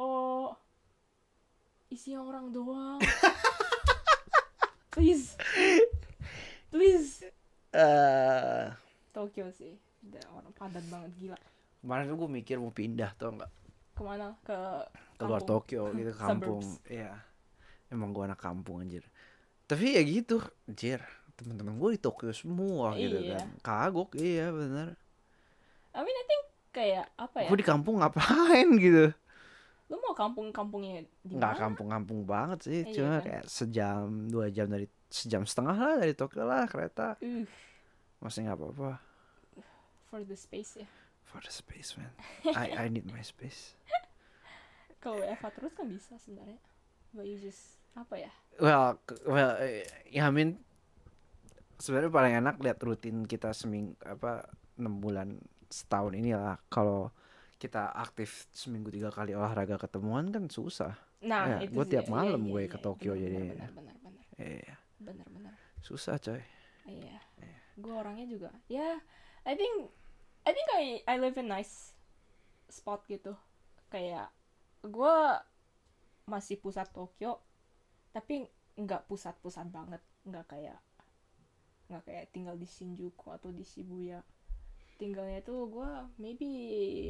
Speaker 2: Isinya orang doang. *laughs* Please. Please.
Speaker 1: Eh,
Speaker 2: Tokyo sih orang padat banget gila
Speaker 1: kemarin tuh gue mikir mau pindah tuh enggak
Speaker 2: ke mana ke
Speaker 1: keluar. Tokyo gitu *laughs* kampung. Iya. Emang gua anak kampung anjir. Tapi ya gitu, anjir. Temen-temen gue di Tokyo semua gitu
Speaker 2: Iya.
Speaker 1: kan. Kagok, iya bener.
Speaker 2: I mean I think kayak apa ya
Speaker 1: Gue di kampung ngapain *laughs* gitu.
Speaker 2: lu mau kampung-kampungnya di
Speaker 1: Nggak kampung-kampung banget sih.
Speaker 2: Iya
Speaker 1: Cuma
Speaker 2: kan?
Speaker 1: kayak sejam, dua jam dari sejam setengah lah dari Tokyo lah kereta.
Speaker 2: uh,
Speaker 1: Masih nggak apa-apa.
Speaker 2: For the space ya
Speaker 1: For the space man. I I need my space. *laughs*
Speaker 2: kalau Eva terus kan bisa sebenarnya but you just apa ya
Speaker 1: Well, well, eh, ya I mean sebenarnya paling enak lihat rutin kita seming apa enam bulan setahun inilah kalau kita aktif seminggu tiga kali olahraga ketemuan kan susah.
Speaker 2: nah
Speaker 1: Ya,
Speaker 2: itu
Speaker 1: gua
Speaker 2: sih,
Speaker 1: tiap
Speaker 2: iya,
Speaker 1: malam
Speaker 2: iya,
Speaker 1: gue
Speaker 2: iya,
Speaker 1: ke
Speaker 2: iya.
Speaker 1: Tokyo jadi.
Speaker 2: benar benar benar
Speaker 1: Iya,
Speaker 2: benar benar
Speaker 1: susah coy.
Speaker 2: Iya. Gue orangnya juga. Ya, I think I think I I live in nice spot gitu. Kayak gue masih pusat Tokyo, tapi nggak pusat-pusat banget, nggak kayak nggak kayak tinggal di Shinjuku atau di Shibuya. Tinggalnya tuh gue maybe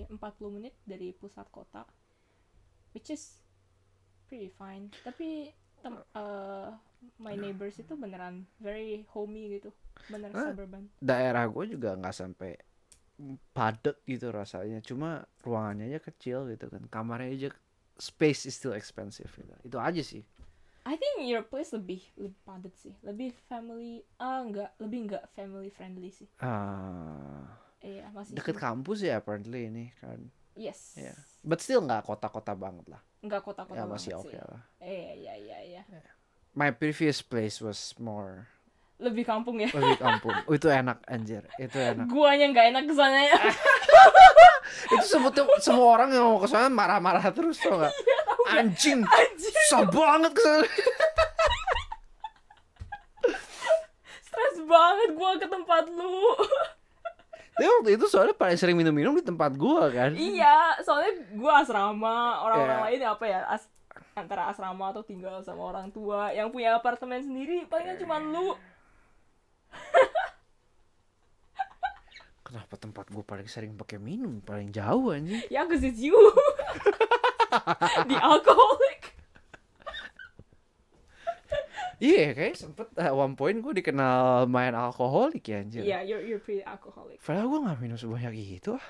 Speaker 2: 40 menit dari pusat kota, which is pretty fine. Tapi tem- eh, my neighbors itu beneran very homey gitu bener
Speaker 1: Ah.
Speaker 2: suburban
Speaker 1: Daerah gue juga nggak sampai padat gitu rasanya. Cuma ruangannya aja kecil gitu kan. Kamarnya aja space is still expensive gitu. Itu aja sih.
Speaker 2: I think your place lebih lebih padat sih, lebih family, ah enggak, lebih enggak family friendly sih.
Speaker 1: Ah,
Speaker 2: Iya masih.
Speaker 1: deket kampus ya apparently ini kan.
Speaker 2: Yes.
Speaker 1: Iya. But still nggak kota-kota banget lah.
Speaker 2: Enggak kota-kota
Speaker 1: Ya masih oke
Speaker 2: sih.
Speaker 1: lah.
Speaker 2: Iya iya iya iya.
Speaker 1: My previous place was more
Speaker 2: Lebih kampung ya.
Speaker 1: lebih kampung. Oh, itu enak anjir. Itu enak.
Speaker 2: Guanya nggak enak ke sana ya. *laughs*
Speaker 1: itu semua semua orang yang mau ke sana marah-marah terus tau gak? Anjing.
Speaker 2: Anjir.
Speaker 1: Susah banget ke sana. *laughs*
Speaker 2: Stres banget gua ke tempat lu. *laughs*
Speaker 1: Tapi waktu itu soalnya paling sering minum-minum di tempat gua kan.
Speaker 2: iya, soalnya gua asrama, orang-orang
Speaker 1: Iya.
Speaker 2: lain apa ya? As antara asrama atau tinggal sama orang tua yang punya apartemen sendiri palingan cuma lu. *laughs*
Speaker 1: Kenapa tempat gua paling sering pakai minum paling jauh anjing?
Speaker 2: Ya, cause it's you. *laughs* The alcoholic.
Speaker 1: Iya kayak sempet at one point gua dikenal main alkoholik ya anjir.
Speaker 2: Yeah, you're you're pretty alcoholic.
Speaker 1: Padahal gua gak minum sebanyak itu ah.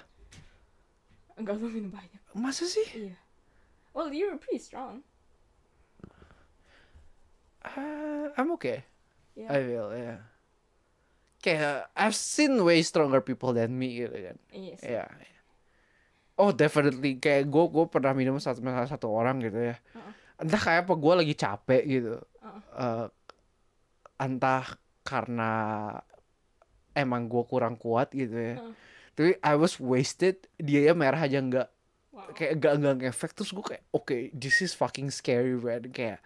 Speaker 2: Enggak lu minum banyak.
Speaker 1: Masa sih?
Speaker 2: Iya. Well, you're pretty strong.
Speaker 1: Uh, I'm okay.
Speaker 2: Yeah.
Speaker 1: I will, yeah. Kayak I've seen way stronger people than me gitu kan.
Speaker 2: Iya sih.
Speaker 1: Iya. Oh definitely kayak gue gue pernah minum satu sama satu orang gitu ya.
Speaker 2: Uh-uh.
Speaker 1: Entah kayak apa gue lagi capek gitu.
Speaker 2: Uh-uh.
Speaker 1: Eh, entah karena emang gue kurang kuat gitu ya.
Speaker 2: Uh.
Speaker 1: Tapi I was wasted. Dia ya merah aja nggak
Speaker 2: Wow.
Speaker 1: kayak gak nggak ngefek terus gue kayak oke this is fucking scary man kayak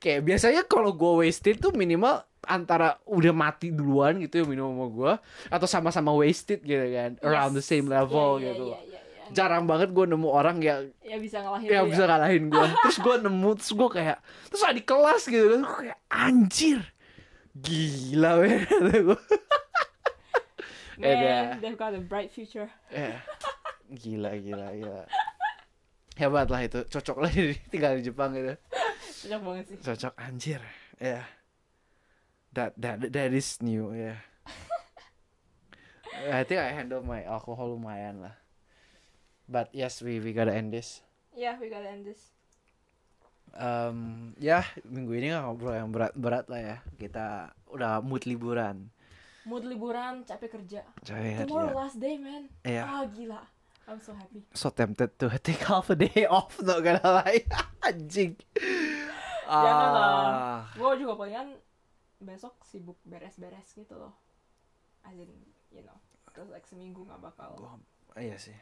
Speaker 1: kayak biasanya kalau gue wasted tuh minimal antara udah mati duluan gitu ya minum sama gue atau sama-sama wasted gitu kan around the
Speaker 2: Yes.
Speaker 1: same level
Speaker 2: Iya, iya,
Speaker 1: gitu
Speaker 2: iya, iya, iya.
Speaker 1: jarang banget gue nemu orang yang
Speaker 2: Ya bisa ngalahin
Speaker 1: yang bisa
Speaker 2: ya.
Speaker 1: ngalahin gue *laughs* terus gue nemu terus gue kayak terus ada di kelas gitu kan gue kayak anjir gila men *laughs* gue *laughs*
Speaker 2: Man,
Speaker 1: Ada.
Speaker 2: they've got a bright future.
Speaker 1: Eh, gila gila gila hebat lah itu cocok lah tinggal di Jepang gitu
Speaker 2: Cocok banget sih.
Speaker 1: cocok anjir ya that that that is new ya *laughs* I think I handle my alcohol lumayan lah but yes we we gotta end this
Speaker 2: Yeah, we gotta end this.
Speaker 1: um, ya minggu ini nggak ngobrol yang berat-berat lah ya kita udah mood liburan
Speaker 2: Mood liburan, capek kerja.
Speaker 1: Coy,
Speaker 2: Tomorrow last day, man.
Speaker 1: Iya.
Speaker 2: Ah, gila. I'm so happy.
Speaker 1: so tempted to *laughs* take half a day off not gonna lie *laughs* anjing
Speaker 2: Janganlah.
Speaker 1: Ah.
Speaker 2: Gue juga palingan besok sibuk beres-beres gitu loh. As in, you know, cause like seminggu gak bakal
Speaker 1: Gua- iya sih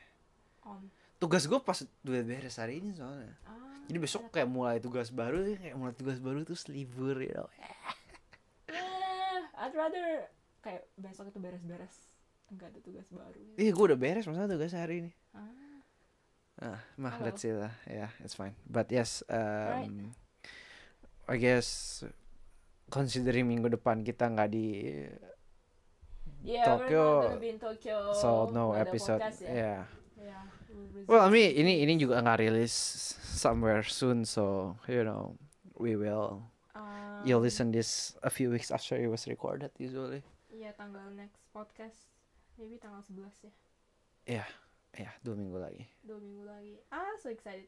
Speaker 2: on.
Speaker 1: tugas gue pas udah beres hari ini soalnya
Speaker 2: Ah,
Speaker 1: jadi besok kayak mulai tugas baru sih kayak mulai tugas baru terus libur you know
Speaker 2: eh, I'd rather kayak besok itu beres-beres. Enggak ada tugas baru.
Speaker 1: Iya gue udah beres masalah tugas hari ini
Speaker 2: Ah,
Speaker 1: Ah, mah
Speaker 2: Oh,
Speaker 1: let's see lah yeah it's fine but yes um, I guess considering minggu depan kita nggak di
Speaker 2: yeah,
Speaker 1: Tokyo,
Speaker 2: Tokyo.
Speaker 1: so no episode
Speaker 2: podcast ya.
Speaker 1: yeah
Speaker 2: Yeah, we'll
Speaker 1: I mean ini ini juga nggak rilis somewhere soon so you know we will
Speaker 2: Um,
Speaker 1: you'll listen this a few weeks after it was recorded usually
Speaker 2: Iya, tanggal next podcast. Maybe tanggal 11 ya.
Speaker 1: ya ya dua minggu lagi
Speaker 2: Dua minggu lagi. Ah, so excited.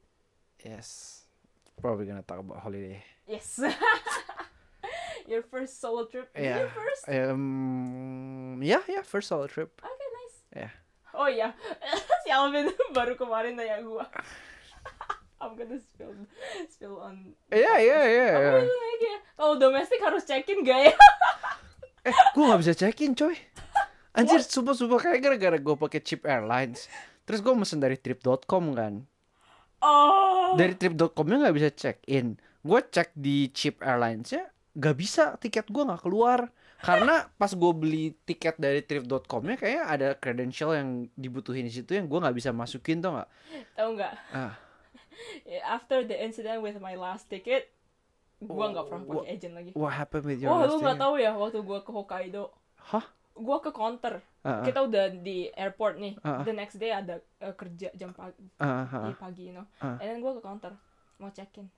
Speaker 1: yes probably gonna talk about holiday
Speaker 2: Yes. *laughs* Your first solo trip.
Speaker 1: Yeah.
Speaker 2: Your first?
Speaker 1: um yeah yeah first solo trip
Speaker 2: Okay, nice.
Speaker 1: Yeah.
Speaker 2: Oh iya, *laughs* si Alvin *laughs* baru kemarin nanya gua. I'm gonna spill spill on.
Speaker 1: Iya, iya, iya,
Speaker 2: Apa lagi ya? Kalau domestik harus check-in gak ya?
Speaker 1: Eh, gue gak bisa check-in, coy. Anjir, sumpah-sumpah kayak gara-gara gue pakai Chip Airlines. Terus gue mesen dari trip.com kan.
Speaker 2: Oh.
Speaker 1: Dari trip.com-nya gak bisa check-in. Gue cek di Chip Airlines-nya gak bisa tiket gue gak keluar. Karena *laughs* pas gue beli tiket dari trip.com-nya kayaknya ada credential yang dibutuhin di situ yang gue gak bisa masukin tuh gak?
Speaker 2: Tahu nggak?
Speaker 1: Ah, *laughs*
Speaker 2: After the incident with my last ticket, gua nggak pernah pakai agent lagi.
Speaker 1: what happened with your
Speaker 2: Wah,
Speaker 1: last
Speaker 2: lu nggak
Speaker 1: ticket?
Speaker 2: tahu ya waktu gua ke Hokkaido.
Speaker 1: Hah?
Speaker 2: Gua ke counter.
Speaker 1: Ah, ah,
Speaker 2: Kita udah di airport nih.
Speaker 1: Ah, ah.
Speaker 2: The next day ada uh, kerja jam pagi,
Speaker 1: ah, ah.
Speaker 2: pagi, you know.
Speaker 1: Ah.
Speaker 2: And then gua ke counter mau check in.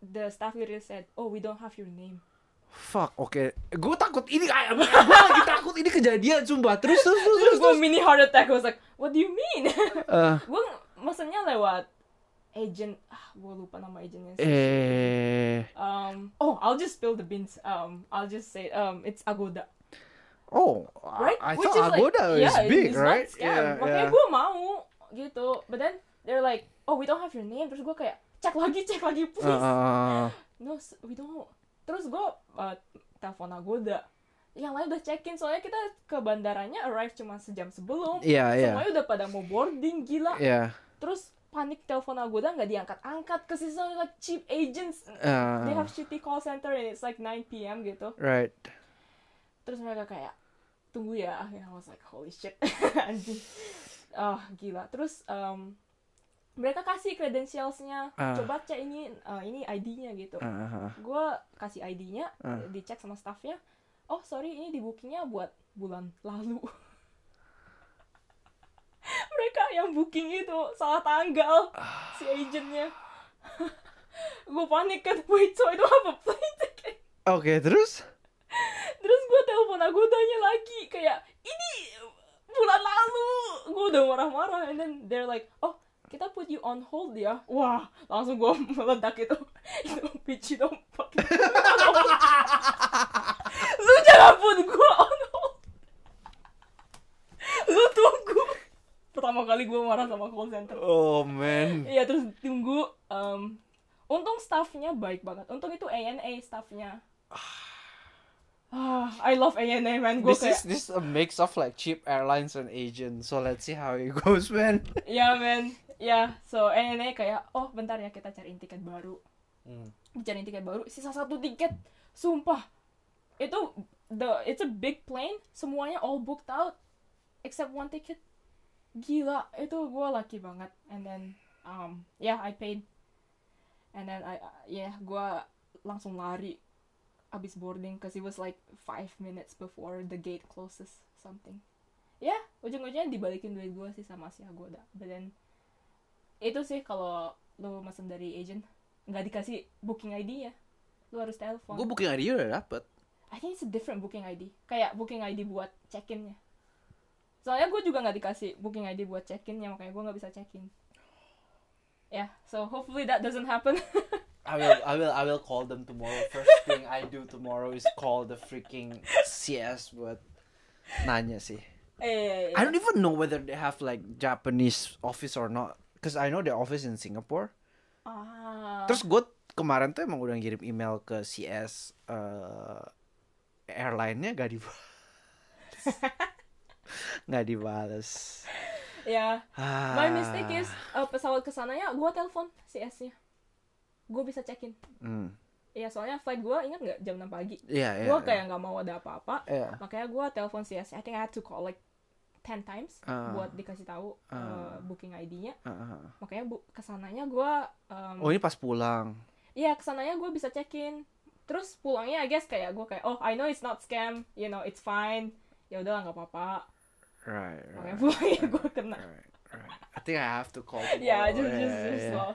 Speaker 2: The staff literally said, "Oh, we don't have your name."
Speaker 1: Fuck, oke. Gue takut ini gue lagi takut ini kejadian sumpah. Terus terus terus
Speaker 2: Terus
Speaker 1: terus.
Speaker 2: gua mini heart attack. Was like, "What do you mean?"
Speaker 1: Eh, *laughs*
Speaker 2: gua mesennya lewat agent ah gue lupa nama agentnya
Speaker 1: Eh.
Speaker 2: um oh I'll just spill the beans um I'll just say um it's Agoda
Speaker 1: Oh,
Speaker 2: right
Speaker 1: I, I
Speaker 2: Which
Speaker 1: thought
Speaker 2: is like,
Speaker 1: Agoda is
Speaker 2: yeah,
Speaker 1: big,
Speaker 2: it's
Speaker 1: right?
Speaker 2: not scam. makanya gue mau gitu but then they're like oh we don't have your name terus gue kayak cek lagi cek lagi please
Speaker 1: Uh,
Speaker 2: no we don't terus gue uh, telepon Agoda yang lain udah check in soalnya kita ke bandaranya arrive cuma sejam sebelum
Speaker 1: Iya, iya.
Speaker 2: semuanya udah pada mau boarding gila
Speaker 1: Iya.
Speaker 2: terus panik telepon Agoda nggak diangkat-angkat ke sisi like cheap agents
Speaker 1: Uh,
Speaker 2: they have shitty call center and it's like 9 p.m. gitu
Speaker 1: right.
Speaker 2: Terus mereka kayak tunggu ya. And I was like holy shit. *laughs* Anjing. Ah gila. Terus um, mereka kasih credentialsnya.
Speaker 1: Ah.
Speaker 2: coba cek ini uh, ini ID-nya gitu.
Speaker 1: Uh, uh,
Speaker 2: gue kasih ID-nya
Speaker 1: Ah.
Speaker 2: dicek sama staffnya. Oh sorry ini di bookingnya buat bulan lalu. *laughs* Mereka yang booking itu salah tanggal si agentnya. *laughs* Gue panik kan wait so I don't have a plane ticket.
Speaker 1: Oke, terus?
Speaker 2: Terus gue telepon agodanya lagi kayak ini bulan lalu. Gue udah marah-marah and then they're like oh kita put you on hold ya. Wah langsung gue *laughs* meledak itu. Itu on hold. lu jangan put gue on hold. Lu tunggu. Pertama kali gue marah sama call center.
Speaker 1: Oh man.
Speaker 2: Iya terus tunggu um, untung staffnya baik banget. Untung itu ANA staffnya. Ah I love ANA man. Gue
Speaker 1: This
Speaker 2: kayak
Speaker 1: is this is a mix of like cheap airlines and agents. So let's see how it *laughs* goes, man.
Speaker 2: ya man. Ya so ANA kayak oh bentar ya kita cariin tiket baru.
Speaker 1: Hmm.
Speaker 2: tiket baru sisa satu tiket. Sumpah. Itu the it's a big plane. Semuanya all booked out except one ticket. Gila itu gue lucky banget. And then um yeah I paid. And then I uh, yeah gue langsung lari abis boarding cause it was like five minutes before the gate closes something. Ya yeah, ujung-ujungnya dibalikin duit gue sih sama si Agoda. But then itu sih kalau lu mesen dari agent nggak dikasih booking ID ya. Lu harus telepon.
Speaker 1: Gue booking ID udah dapet.
Speaker 2: I think it's a different booking ID kayak booking ID buat check-innya. Soalnya gue juga nggak dikasih booking ID buat check-innya makanya gue nggak bisa check-in. Ya yeah, so hopefully that doesn't happen *laughs*
Speaker 1: I will I will I will call them tomorrow. First thing I do tomorrow is call the freaking CS buat nanya sih.
Speaker 2: eh
Speaker 1: I don't even know whether they have like Japanese office or not. Cause I know the office in Singapore.
Speaker 2: ah
Speaker 1: Terus gue kemarin tuh emang udah ngirim email ke CS eh airline-nya gak dibales. *laughs* gak dibales.
Speaker 2: ya
Speaker 1: Ah.
Speaker 2: my mistake is uh, pesawat ke sananya gue telepon CS-nya gue bisa check-in
Speaker 1: Hmm.
Speaker 2: ya soalnya flight gue ingat nggak jam 6 pagi
Speaker 1: Iya, iya.
Speaker 2: gue
Speaker 1: iya.
Speaker 2: kayak nggak mau ada apa-apa
Speaker 1: Iya.
Speaker 2: makanya gue telepon CS I think I had to call like 10 times
Speaker 1: Ah.
Speaker 2: buat dikasih tahu uh, booking ID-nya
Speaker 1: Ah, ah.
Speaker 2: makanya bu ke sananya gue um,
Speaker 1: Oh ini pas pulang.
Speaker 2: Iya ke sananya gue bisa check in terus pulangnya I guess kayak gue kayak oh I know it's not scam you know it's fine ya udah nggak apa-apa
Speaker 1: Right,
Speaker 2: makanya
Speaker 1: right.
Speaker 2: pulangnya gue kena
Speaker 1: right, right. I think I have to call *laughs* tomorrow.
Speaker 2: ya just just
Speaker 1: Yeah,
Speaker 2: just
Speaker 1: yeah.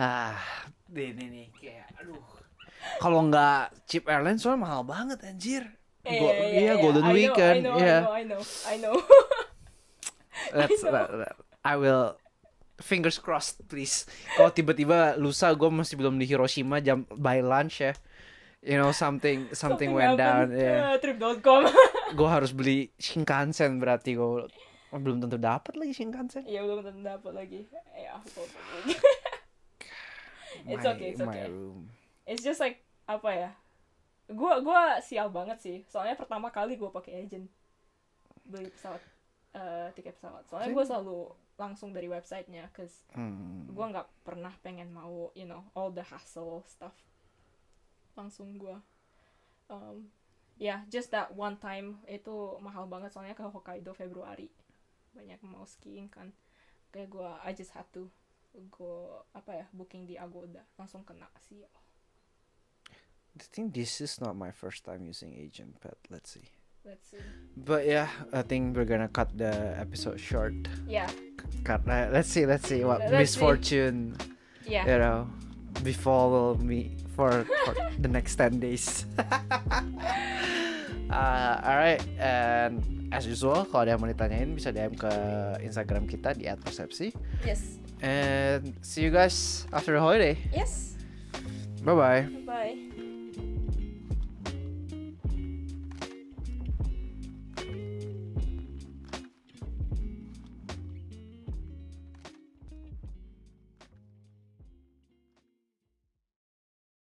Speaker 1: Ah, ini nih kayak aduh. Kalau nggak cheap airline soalnya mahal banget anjir.
Speaker 2: Eh,
Speaker 1: Go-
Speaker 2: iya, iya,
Speaker 1: iya,
Speaker 2: iya.
Speaker 1: Golden
Speaker 2: I know,
Speaker 1: Weekend.
Speaker 2: I know,
Speaker 1: Iya.
Speaker 2: I know I know I know *laughs*
Speaker 1: Let's,
Speaker 2: know.
Speaker 1: let- let- I will fingers crossed please. Kalau tiba-tiba lusa gue masih belum di Hiroshima jam by lunch ya. You know something *laughs* something, went down. Yeah.
Speaker 2: uh, trip.com *laughs*
Speaker 1: Gue harus beli Shinkansen berarti gue belum tentu dapat lagi Shinkansen.
Speaker 2: ya belum tentu dapat lagi ya Weekend. It's
Speaker 1: My-
Speaker 2: okay, it's
Speaker 1: my
Speaker 2: okay.
Speaker 1: room.
Speaker 2: it's just like apa ya? Gua gua sial banget sih. Soalnya pertama kali gua pakai agent. Beli pesawat eh, tiket pesawat. Soalnya gua selalu langsung dari websitenya cause
Speaker 1: Hmm.
Speaker 2: gua nggak pernah pengen mau you know all the hassle stuff langsung gua. Um, ya just that one time itu mahal banget. Soalnya ke Hokkaido Februari. Banyak mau skiing kan. Kayak gua I just had to go apa ya booking di Agoda langsung kena sih
Speaker 1: I think this is not my first time using agent pet. Let's see.
Speaker 2: let's see
Speaker 1: But yeah, I think we're gonna cut the episode short.
Speaker 2: ya
Speaker 1: Karena let's see, let's see what
Speaker 2: Let's see.
Speaker 1: misfortune
Speaker 2: ya
Speaker 1: you know befall me for, for the next 10 days. *laughs* uh, alright, and as usual, kalau ada yang mau ditanyain bisa DM ke Instagram kita di @persepsi.
Speaker 2: yes
Speaker 1: And see you guys after the holiday.
Speaker 2: Yes.
Speaker 1: Bye bye.
Speaker 2: Bye.